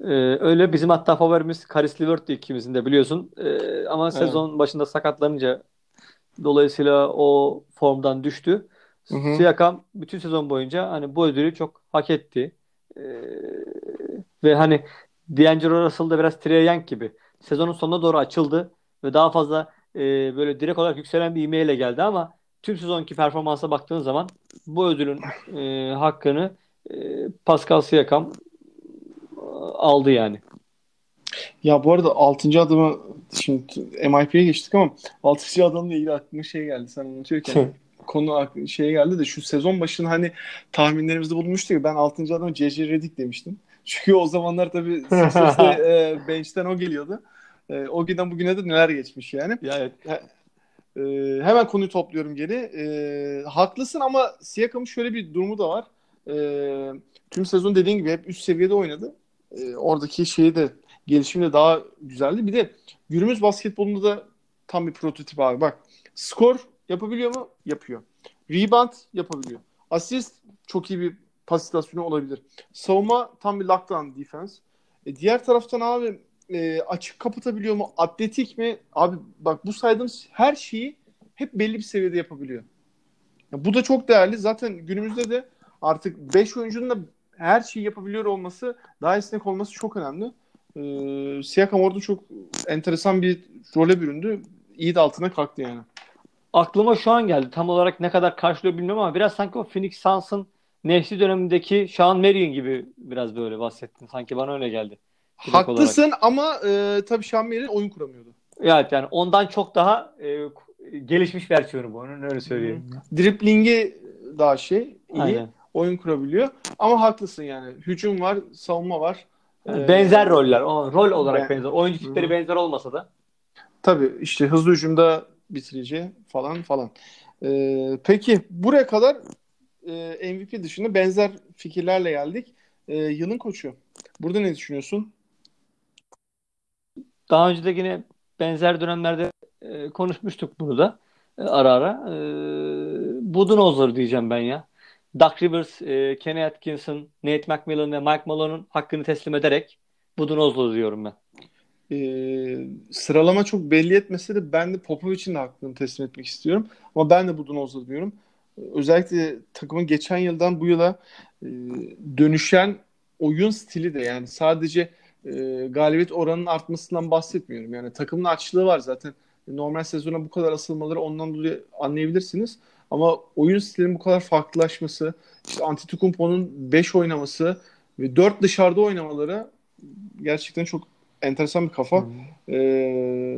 Ee, öyle bizim hatta favorimiz Karis LeVert'ti ikimizin de biliyorsun. Ee, ama Evet. sezon başında sakatlanınca dolayısıyla o formdan düştü. Hı hı. Siakam bütün sezon boyunca hani bu ödülü çok hak etti. Ee, ve hani D'Angelo Russell da biraz Trae Young gibi. Sezonun sonuna doğru açıldı ve daha fazla e, böyle direkt olarak yükselen bir ivmeyle geldi ama tüm sezonki performansa baktığın zaman bu ödülün e, hakkını e, Pascal Siakam e, aldı yani. Ya bu arada 6. adımı şimdi MIP'ye geçtik ama 6. adımla ilgili aklıma şey geldi sen anlatıyorken konu şeye geldi de şu sezon başında hani tahminlerimizde bulmuştuk ben 6. adımı C.J. Redick demiştim. Çünkü o zamanlar tabii Sixers'te e, bench'ten o geliyordu. E, o günden bugüne de neler geçmiş yani. Ya evet. E, hemen konuyu topluyorum geri. E, haklısın ama Siakam'ın şöyle bir durumu da var. E, tüm sezon dediğin gibi hep üst seviyede oynadı. E, oradaki şeyi de gelişimi de daha güzeldi. Bir de günümüz basketbolunda da tam bir prototip abi. Bak skor yapabiliyor mu? Yapıyor. Rebound yapabiliyor. Asist çok iyi bir pasitasyonu olabilir. Savunma tam bir lockdown defense. E, diğer taraftan abi e, açık kapatabiliyor mu? Atletik mi? Abi bak bu saydığımız her şeyi hep belli bir seviyede yapabiliyor. Ya, bu da çok değerli. Zaten günümüzde de artık 5 oyuncunun da her şeyi yapabiliyor olması, daha esnek olması çok önemli. Ee, Siakam orada çok enteresan bir role büründü. İyi de altına kalktı yani. Aklıma şu an geldi. Tam olarak ne kadar karşılıyor bilmiyorum ama biraz sanki o Phoenix Suns'ın Nehri dönemindeki Sean Marion gibi biraz böyle bahsettin. Sanki bana öyle geldi. Haklısın ama e, tabii Sean Marion oyun kuramıyordu. Evet yani ondan çok daha e, gelişmiş versiyonu bu. Onun öyle söyleyeyim. Driblingi daha şey iyi. Aynen. Oyun kurabiliyor. Ama haklısın yani. Hücum var, savunma var. Ee, benzer roller. O, rol olarak Ben- benzer. Oyuncu tipleri benzer olmasa da. Tabii işte hızlı hücumda bitirici falan falan. Ee, peki buraya kadar e, MVP dışında benzer fikirlerle geldik. Ee, yılın koçu. Burada ne düşünüyorsun? Daha önce de yine benzer dönemlerde e, konuşmuştuk bunu da e, ara ara. E, Budenholzer diyeceğim ben ya. Doug Rivers, e, Kenny Atkinson, Nate McMillan ve Mike Malone'un hakkını teslim ederek Budenholzer diyorum ben. Ee, sıralama çok belli etmese de ben de Popovic'in de hakkını teslim etmek istiyorum. Ama ben de Budenholzer diyorum. Özellikle takımın geçen yıldan bu yıla e, dönüşen oyun stili de yani sadece e, galibiyet oranının artmasından bahsetmiyorum. Yani takımın açlığı var zaten. Normal sezona bu kadar asılmaları ondan dolayı anlayabilirsiniz. Ama oyun stilinin bu kadar farklılaşması, işte Antetokounmpo'nun 5 oynaması ve 4 dışarıda oynamaları gerçekten çok enteresan bir kafa. Ee,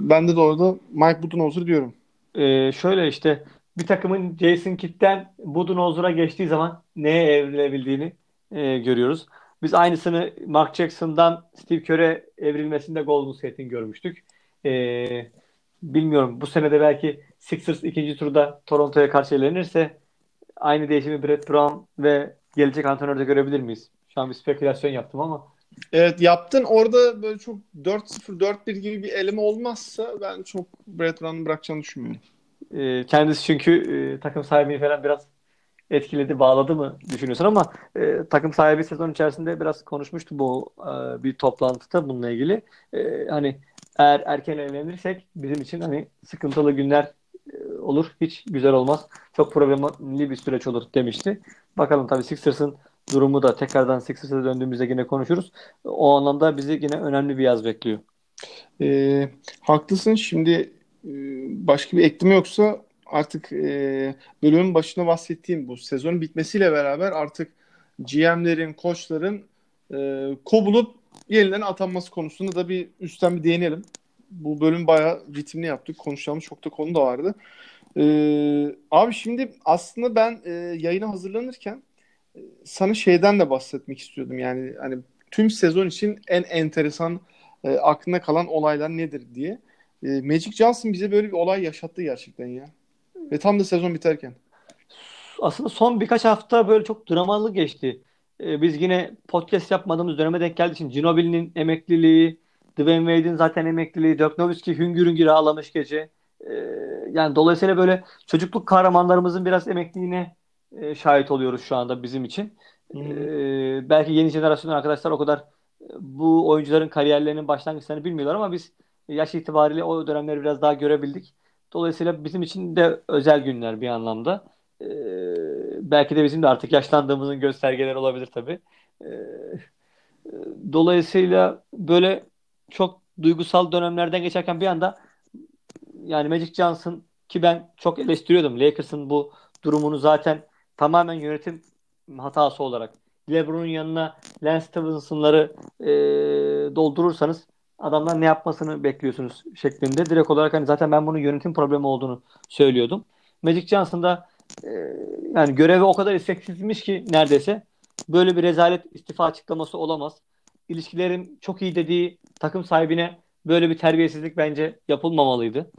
ben de de orada Mike Budenholzer diyorum. E, şöyle işte bir takımın Jason Kidd'den Budenholzer'a geçtiği zaman neye evrilebildiğini e, görüyoruz. Biz aynısını Mark Jackson'dan Steve Kerr'e evrilmesinde Golden State'in görmüştük. E, bilmiyorum bu sene de belki Sixers ikinci turda Toronto'ya karşı elenirse aynı değişimi Brett Brown ve gelecek antrenörde görebilir miyiz? Şu an bir spekülasyon yaptım ama Evet yaptın. Orada böyle çok 4-0, 4-1 gibi bir eleme olmazsa ben çok Brett Brown'u bırakacağını düşünmüyorum. e, kendisi çünkü e, takım sahibini falan biraz etkiledi, bağladı mı düşünüyorsun ama e, takım sahibi sezon içerisinde biraz konuşmuştu bu e, bir toplantıda bununla ilgili. E, hani eğer erken evlenirsek bizim için hani sıkıntılı günler e, olur. Hiç güzel olmaz. Çok problemli bir süreç olur demişti. Bakalım tabii Sixers'ın durumu da tekrardan Sixers'a döndüğümüzde yine konuşuruz. O anlamda bizi yine önemli bir yaz bekliyor. Ee, haklısın. Şimdi e, başka bir ekleme yoksa artık e, bölümün başına bahsettiğim bu sezonun bitmesiyle beraber artık GM'lerin, koçların e, kovulup yeniden atanması konusunda da bir üstten bir değinelim. Bu bölüm bayağı ritimli yaptık. Konuşacağımız çok da konu da vardı. Ee, abi şimdi aslında ben e, yayına hazırlanırken e, sana şeyden de bahsetmek istiyordum. Yani hani tüm sezon için en enteresan e, aklına kalan olaylar nedir diye. E, Magic Johnson bize böyle bir olay yaşattı gerçekten ya. Ve tam da sezon biterken. Aslında son birkaç hafta böyle çok dramalı geçti. Ee, biz yine podcast yapmadığımız döneme denk geldiği için Ginobili'nin emekliliği, Dwayne Wade'in zaten emekliliği, Dirk Nowitzki hüngür hüngür ağlamış gece. E, yani dolayısıyla böyle çocukluk kahramanlarımızın biraz emekliliğine e, şahit oluyoruz şu anda bizim için. E, belki yeni jenerasyon arkadaşlar o kadar e, bu oyuncuların kariyerlerinin başlangıçlarını bilmiyorlar ama biz yaş itibariyle o dönemleri biraz daha görebildik. Dolayısıyla bizim için de özel günler bir anlamda. E, belki de bizim de artık yaşlandığımızın göstergeleri olabilir tabii. E, dolayısıyla böyle çok duygusal dönemlerden geçerken bir anda yani Magic Johnson ki ben çok eleştiriyordum. Lakers'ın bu durumunu zaten tamamen yönetim hatası olarak. LeBron'un yanına Lance Stephenson'ları e, doldurursanız adamlar ne yapmasını bekliyorsunuz şeklinde. Direkt olarak hani zaten ben bunun yönetim problemi olduğunu söylüyordum. Magic Johnson da e, yani görevi o kadar isteksizmiş ki neredeyse böyle bir rezalet istifa açıklaması olamaz. İlişkilerim çok iyi dediği takım sahibine böyle bir terbiyesizlik bence yapılmamalıydı.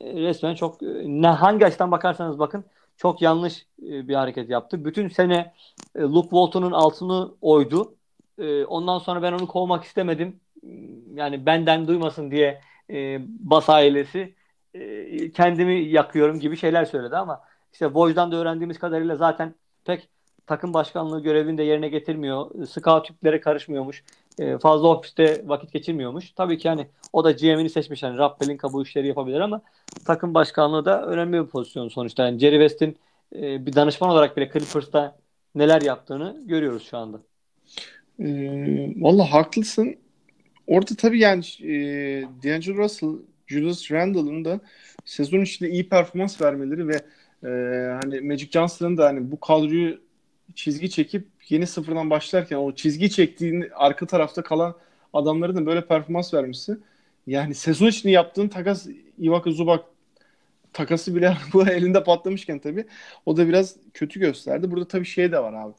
E, resmen çok e, ne hangi açıdan bakarsanız bakın çok yanlış e, bir hareket yaptı. Bütün sene e, Luke Walton'un altını oydu. E, ondan sonra ben onu kovmak istemedim. Yani benden duymasın diye e, Bas ailesi e, kendimi yakıyorum gibi şeyler söyledi ama işte Woj'dan da öğrendiğimiz kadarıyla zaten pek takım başkanlığı görevini de yerine getirmiyor. Scout tiplere karışmıyormuş. E, fazla ofiste vakit geçirmiyormuş. Tabii ki hani o da GM'ini seçmiş. Yani Rob Pelinka bu işleri yapabilir ama takım başkanlığı da önemli bir pozisyon sonuçta. Yani Jerry West'in e, bir danışman olarak bile Clippers'ta neler yaptığını görüyoruz şu anda. E, Valla haklısın. Orada tabii yani e, D'Angelo Russell, Julius Randle'ın da sezon içinde iyi performans vermeleri ve e, hani Magic Johnson'ın da hani bu kadroyu çizgi çekip yeni sıfırdan başlarken o çizgi çektiğin arka tarafta kalan adamların da böyle performans vermesi yani sezon içinde yaptığın takas Ivaka Zubak takası bile bu elinde patlamışken tabii o da biraz kötü gösterdi. Burada tabii şey de var abi.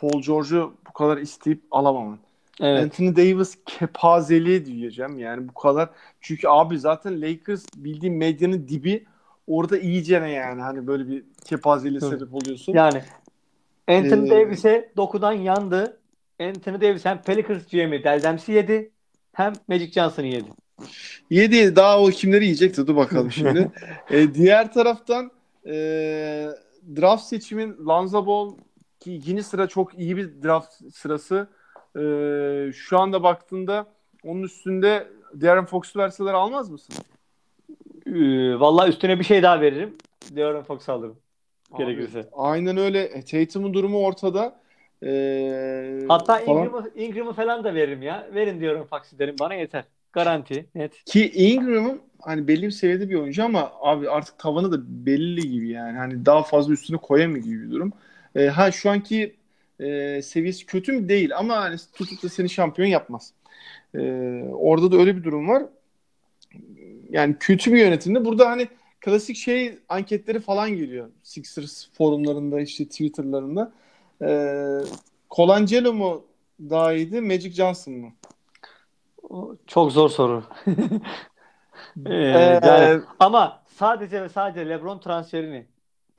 Paul George'u bu kadar isteyip alamaman. Evet. Anthony Davis kepazeliği diyeceğim yani bu kadar. Çünkü abi zaten Lakers bildiğim medyanın dibi orada iyicene yani hani böyle bir kepazeliğe sebep oluyorsun. Yani Anthony ee, Davis'e dokudan yandı. Anthony Davis hem Pelicans GM'i Deldems'i yedi hem Magic Johnson'ı yedi. Yedi yedi. Daha o kimleri yiyecekti? Dur bakalım şimdi. ee, diğer taraftan e, draft seçimin Lanza Ball ki yeni sıra çok iyi bir draft sırası. E, şu anda baktığında onun üstünde Darren Fox'u verseler almaz mısın? Ee, vallahi üstüne bir şey daha veririm. Darren Fox alırım gerekirse. Aynen öyle. E, Tatum'un durumu ortada. Ee, Hatta falan. Ingram'ı, Ingram'ı falan da veririm ya. Verin diyorum Faxi derim. Bana yeter. Garanti. Net. Ki Ingram'ın hani belli bir seviyede bir oyuncu ama abi artık tavanı da belli gibi yani. Hani daha fazla üstüne koyamıyor gibi bir durum. Ee, ha şu anki e, seviyesi kötü mü değil ama hani tutup da seni şampiyon yapmaz. Ee, orada da öyle bir durum var. Yani kötü bir yönetimde. Burada hani klasik şey anketleri falan geliyor. Sixers forumlarında işte Twitter'larında. Ee, Colangelo mu daha iyiydi, Magic Johnson mı? Çok zor soru. ee, ee, yani, ama sadece ve sadece LeBron transferini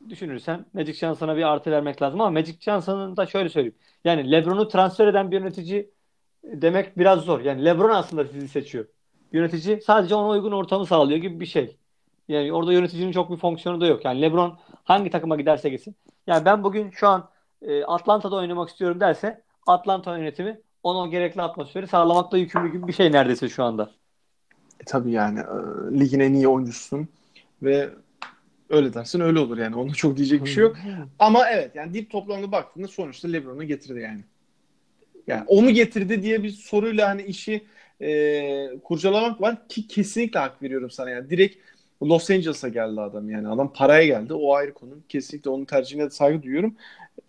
düşünürsen Magic Johnson'a bir artı vermek lazım ama Magic Johnson'ın da şöyle söyleyeyim. Yani LeBron'u transfer eden bir yönetici demek biraz zor. Yani LeBron aslında sizi seçiyor. Yönetici sadece ona uygun ortamı sağlıyor gibi bir şey. Yani orada yöneticinin çok bir fonksiyonu da yok. Yani LeBron hangi takıma giderse gitsin. Yani ben bugün şu an e, Atlanta'da oynamak istiyorum derse Atlanta yönetimi ona gerekli atmosferi sağlamakla yükümlü gibi bir şey neredeyse şu anda. E, tabii yani e, ligin en iyi oyuncusun ve öyle dersin öyle olur yani. Ona çok diyecek bir şey yok. Ama evet yani dip toplamda baktığında sonuçta LeBron'u getirdi yani. Yani o mu getirdi diye bir soruyla hani işi e, kurcalamak var ki kesinlikle hak veriyorum sana yani. Direkt Los Angeles'a geldi adam yani. Adam paraya geldi. O ayrı konu. Kesinlikle onun tercihine de saygı duyuyorum.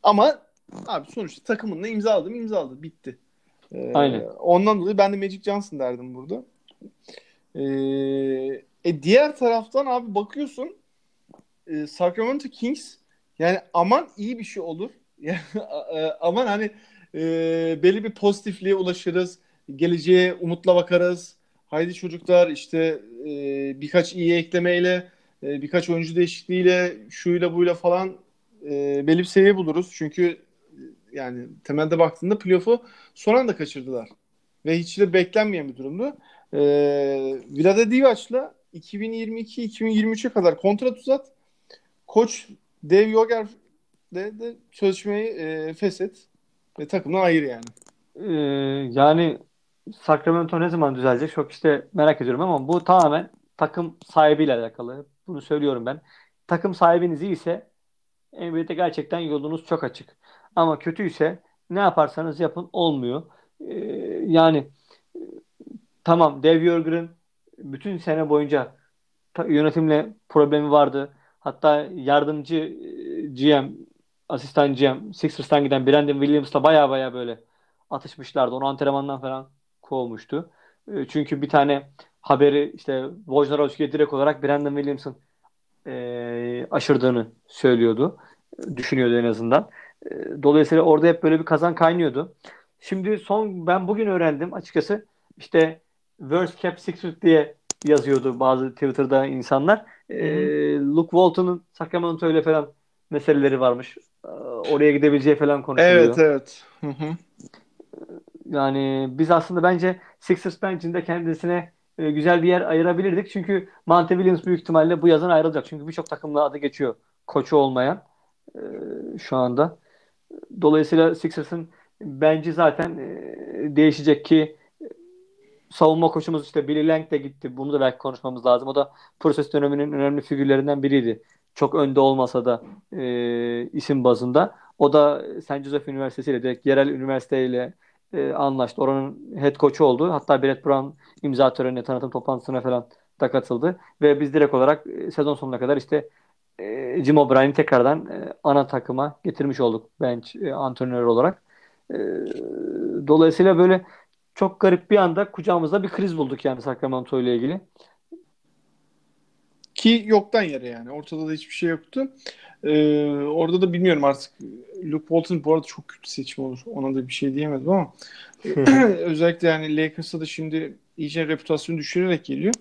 Ama abi sonuçta takımınla imzaladım imzaladı. Bitti. Ee, Aynen. Ondan dolayı ben de Magic Johnson derdim burada. Ee, e diğer taraftan abi bakıyorsun e, Sacramento Kings yani aman iyi bir şey olur. Yani, e, aman hani e, belli bir pozitifliğe ulaşırız. Geleceğe umutla bakarız. Haydi çocuklar işte e, birkaç iyi eklemeyle e, birkaç oyuncu değişikliğiyle şuyla buyla falan e, belli bir seviye buluruz. Çünkü yani temelde baktığında playoff'u son anda kaçırdılar. Ve hiç de beklenmeyen bir durumdu. E, Vlada Divac'la 2022-2023'e kadar kontrat uzat. Koç Dev Yoger de, de sözleşmeyi e, feshet ve takımdan ayır yani. Ee, yani Sacramento ne zaman düzelecek çok işte merak ediyorum ama bu tamamen takım sahibiyle alakalı. Bunu söylüyorum ben. Takım sahibiniz iyiyse NBA'de gerçekten yolunuz çok açık. Ama kötüyse ne yaparsanız yapın olmuyor. Ee, yani tamam Dev Yorger'ın bütün sene boyunca yönetimle problemi vardı. Hatta yardımcı e, GM, asistan GM, Sixers'tan giden Brandon Williams'la baya baya böyle atışmışlardı. Onu antrenmandan falan kovmuştu. E, Çünkü bir tane haberi işte Wojnarowski'ye direkt olarak Brandon Williams'ın e, aşırdığını söylüyordu. Düşünüyordu en azından. E, Dolayısıyla orada hep böyle bir kazan kaynıyordu. Şimdi son ben bugün öğrendim açıkçası işte worst kept secret diye yazıyordu bazı Twitter'da insanlar. E, Luke Walton'un Sacramento ile falan meseleleri varmış. Oraya gidebileceği falan konuşuluyor. Evet evet. Hı hı. Yani biz aslında bence Sixers bench'inde kendisine güzel bir yer ayırabilirdik. Çünkü Monte Williams büyük ihtimalle bu yazın ayrılacak. Çünkü birçok takımla adı geçiyor. Koçu olmayan e, şu anda. Dolayısıyla Sixers'ın bence zaten e, değişecek ki savunma koçumuz işte Billy Lang de gitti. Bunu da belki konuşmamız lazım. O da proses döneminin önemli figürlerinden biriydi. Çok önde olmasa da e, isim bazında. O da St. Joseph Üniversitesi ile direkt yerel üniversiteyle e, anlaştı. Oranın head coach'u oldu. Hatta Brett Brown imza törenine, tanıtım toplantısına falan da katıldı. Ve biz direkt olarak e, sezon sonuna kadar işte e, Jim O'Brien'i tekrardan e, ana takıma getirmiş olduk bench e, antrenör olarak. E, dolayısıyla böyle çok garip bir anda kucağımızda bir kriz bulduk yani Sacramento ile ilgili. Ki yoktan yere yani. Ortada da hiçbir şey yoktu. Ee, orada da bilmiyorum artık. Luke Walton bu arada çok kötü seçim olur. Ona da bir şey diyemedim ama özellikle yani Lakers'a da şimdi iyice reputasyonu düşürerek geliyor.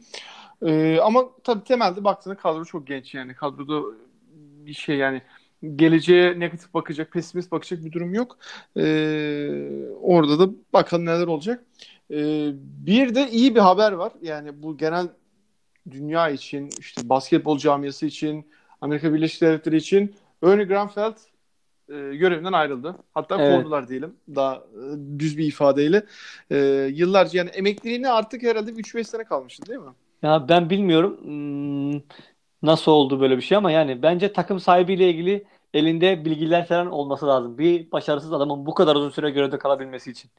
Ee, ama tabii temelde baktığında kadro çok genç yani. Kadroda bir şey yani geleceğe negatif bakacak, pesimist bakacak bir durum yok. Ee, orada da bakalım neler olacak. Ee, bir de iyi bir haber var. Yani bu genel dünya için, işte basketbol camiası için, Amerika Birleşik Devletleri için Ernie Grunfeld e, görevinden ayrıldı. Hatta Evet. kovdular diyelim. Daha e, düz bir ifadeyle. E, yıllarca yani emekliliğine artık herhalde 3-5 sene kalmıştı değil mi? Ya ben bilmiyorum hmm, nasıl oldu böyle bir şey ama yani bence takım sahibiyle ilgili elinde bilgiler falan olması lazım. Bir başarısız adamın bu kadar uzun süre görevde kalabilmesi için.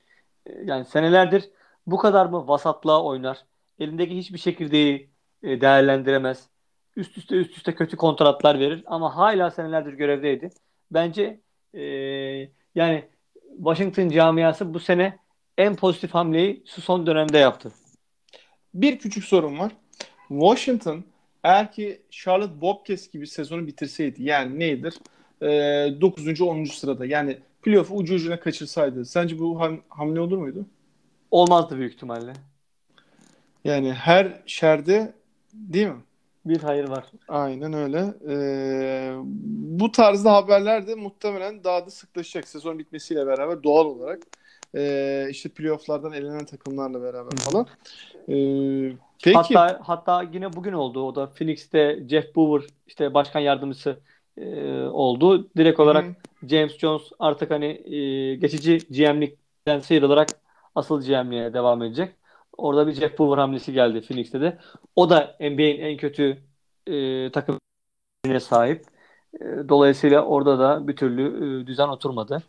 E, Yani senelerdir bu kadar mı vasatlığa oynar? Elindeki hiçbir çekirdeği e, değerlendiremez. Üst üste üst üste kötü kontratlar verir ama hala senelerdir görevdeydi. Bence e, yani Washington camiası bu sene en pozitif hamleyi şu son dönemde yaptı. Bir küçük sorun var. Washington eğer ki Charlotte Bobcats gibi sezonu bitirseydi yani nedir? E, 9. 10. sırada yani playoff'u ucu ucuna kaçırsaydı sence bu ham- hamle olur muydu? Olmazdı büyük ihtimalle. Yani her şerde değil mi? Bir hayır var. Aynen öyle. Ee, bu tarzda haberler de muhtemelen daha da sıklaşacak sezon bitmesiyle beraber doğal olarak. Ee, işte playofflardan elenen takımlarla beraber falan. Ee, peki. Hatta hatta yine bugün oldu. O da Phoenix'te Jeff Bower işte başkan yardımcısı e, oldu. Direkt olarak Hı. James Jones artık hani e, geçici GM'likten sıyrılarak asıl GM'liğe devam edecek. Orada bir Jeff Bower hamlesi geldi Phoenix'te de. O da NBA'in en kötü e, takımına sahip. E, dolayısıyla orada da bir türlü e, düzen oturmadı.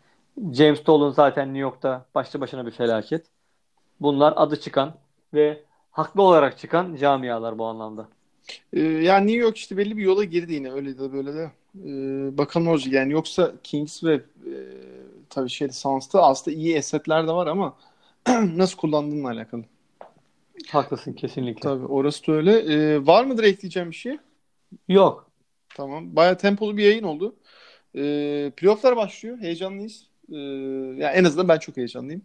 James Dolan zaten New York'ta başlı başına bir felaket. Bunlar adı çıkan ve haklı olarak çıkan camialar bu anlamda. Ee, yani New York işte belli bir yola girdi yine öyle de böyle de. Ee, bakalım olacak yani yoksa Kings ve e, tabii şey Suns'ta aslında iyi esetler de var ama nasıl kullandığınla alakalı. Haklısın kesinlikle. Tabii orası da öyle. Ee, var mıdır ekleyeceğim bir şey? Yok. Tamam. Bayağı tempolu bir yayın oldu. Ee, playofflar başlıyor. Heyecanlıyız. Ee, yani en azından ben çok heyecanlıyım.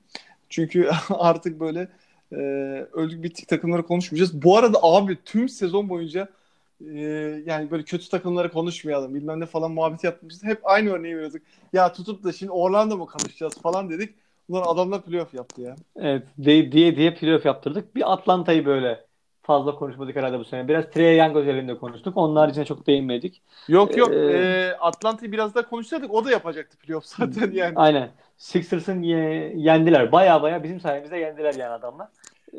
Çünkü artık böyle e, öldük bittik takımları konuşmayacağız. Bu arada abi tüm sezon boyunca e, yani böyle kötü takımları konuşmayalım bilmem ne falan muhabbeti yapmışız. Hep aynı örneği veriyorduk. Ya tutup da şimdi Orlando mu konuşacağız falan dedik. Bunlar adamlar playoff yaptı ya. Evet, diye diye, diye playoff yaptırdık. Bir Atlanta'yı böyle fazla konuşmadık herhalde bu sene. Biraz Trae Young özelinde konuştuk. Onun haricinde çok değinmedik. Yok yok. Ee, Ee, Atlanta'yı biraz daha konuşsaydık o da yapacaktı playoff zaten yani. Aynen. Sixers'ın ye- yendiler. Baya baya bizim sayemizde yendiler yani adamlar. Ee,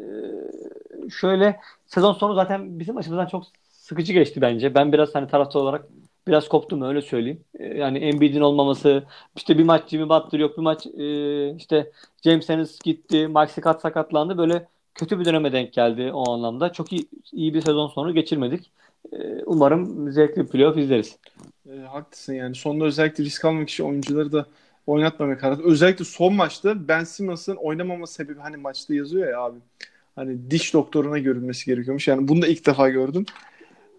şöyle sezon sonu zaten bizim açımızdan çok sıkıcı geçti bence. Ben biraz hani taraftar olarak biraz koptum öyle söyleyeyim. Ee, yani Embiid'in olmaması, işte bir maç Jimmy Butler yok, bir maç e, işte James Ennis gitti, Maxi Kat sakatlandı. Böyle kötü bir döneme denk geldi o anlamda. Çok iyi, iyi bir sezon sonu geçirmedik. Ee, umarım zevkli playoff izleriz. Ee, haklısın yani. Sonunda özellikle risk almamak için oyuncuları da oynatmamaya karar. Özellikle son maçta Ben Simmons'ın oynamama sebebi hani maçta yazıyor ya abi. Hani diş doktoruna görünmesi gerekiyormuş. Yani bunu da ilk defa gördüm.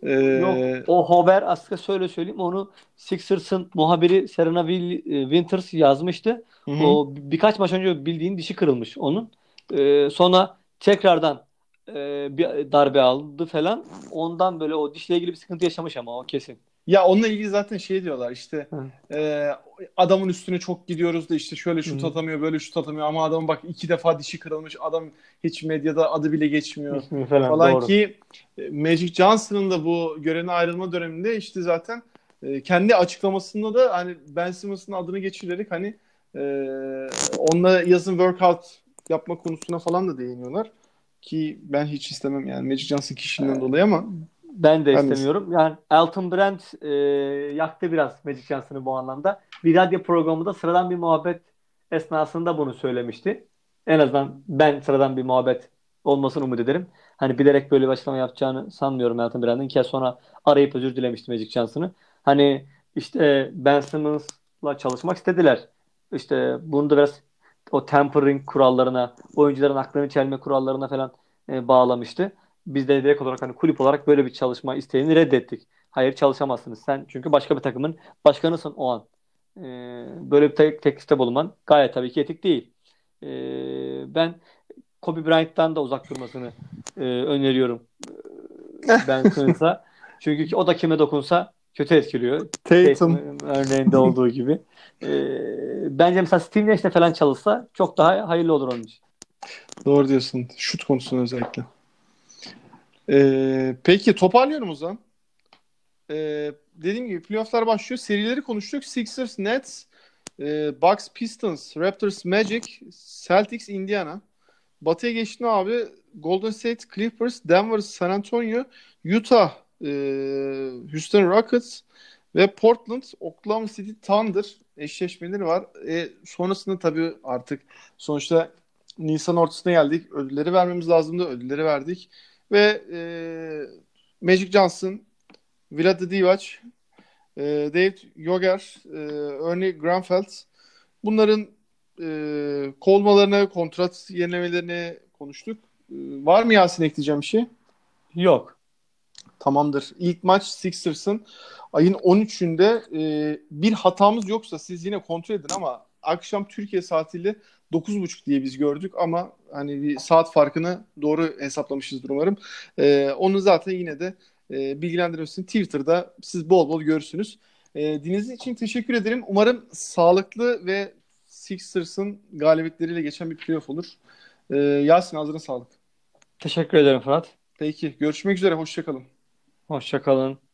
Ee, Yok o haber aslında şöyle söyleyeyim onu Sixers'ın muhabiri Serena Will- Winters yazmıştı. hı hı. O bir- birkaç maç önce bildiğin dişi kırılmış onun. Ee, sonra tekrardan e, bir darbe aldı falan. Ondan böyle o dişle ilgili bir sıkıntı yaşamış ama o kesin. Ya onunla ilgili zaten şey diyorlar işte Hı. e, adamın üstüne çok gidiyoruz da işte şöyle şut Hı. atamıyor böyle şut atamıyor ama adamın bak iki defa dişi kırılmış adam hiç medyada adı bile geçmiyor İsmi falan, falan doğru. ki e, Magic Johnson'ın da bu görevine ayrılma döneminde işte zaten e, kendi açıklamasında da hani Ben Simmons'ın adını geçirerek hani e, onunla yazın workout yapma konusuna falan da değiniyorlar ki ben hiç istemem yani Magic Johnson kişiliğinden dolayı ama Ben de Ben de- istemiyorum. Yani Elton Brand e, yaktı biraz Magic Johnson'ı bu anlamda. Bir radyo programında sıradan bir muhabbet esnasında bunu söylemişti. En azından ben sıradan bir muhabbet olmasını umut ederim. Hani bilerek böyle bir açıklama yapacağını sanmıyorum Elton Brand'ın ki sonra arayıp özür dilemişti Magic Johnson'ı. Hani işte Ben Simmons'la çalışmak istediler. İşte bunu da biraz o tampering kurallarına, oyuncuların aklını çelme kurallarına falan e, bağlamıştı. Biz de direkt olarak hani kulüp olarak böyle bir çalışma isteğini reddettik. Hayır çalışamazsınız. Sen çünkü başka bir takımın başkanısın o an. Ee, böyle bir te- teklifte bulunman gayet tabii ki etik değil. Ee, ben Kobe Bryant'tan da uzak durmasını e, öneriyorum. Ee, Ben Simmons'a. Çünkü o da kime dokunsa kötü etkiliyor. Tatum Tatum örneğinde olduğu gibi. Ee, bence mesela Steve Nash'le falan çalışsa çok daha hayırlı olur onun için. Doğru diyorsun. Şut konusunda özellikle. Ee, peki toparlıyorum o zaman. Ee, dediğim gibi playofflar başlıyor. Serileri konuştuk. Sixers, Nets, e, Bucks, Pistons, Raptors, Magic, Celtics, Indiana. Batı'ya geçtin abi. Golden State, Clippers, Denver, San Antonio, Utah, e, Houston Rockets ve Portland, Oklahoma City Thunder eşleşmeleri var. E, sonrasında tabii artık sonuçta Nisan ortasına geldik. Ödülleri vermemiz lazımdı. Ödülleri verdik. Ve e, Magic Johnson, Vlade Divac, e, David Yoger, e, Ernie Granfeld bunların e, kovulmalarını, kontrat yenilemelerini konuştuk. E, var mı Yasin ekleyeceğim bir şey? Yok. Tamamdır. İlk maç Sixers'ın ayın 13'ünde e, bir hatamız yoksa siz yine kontrol edin ama akşam Türkiye saatiyle 9.30 diye biz gördük ama hani bir saat farkını doğru hesaplamışızdır umarım. E, onu zaten yine de e, bilgilendirmesini Twitter'da siz bol bol görürsünüz. E, dinlediğiniz için teşekkür ederim. Umarım sağlıklı ve Sixers'ın galibiyetleriyle geçen bir playoff olur. E, Yasin ağzına sağlık. Teşekkür ederim Fırat. Peki görüşmek üzere. Hoşçakalın. Hoşça kalın.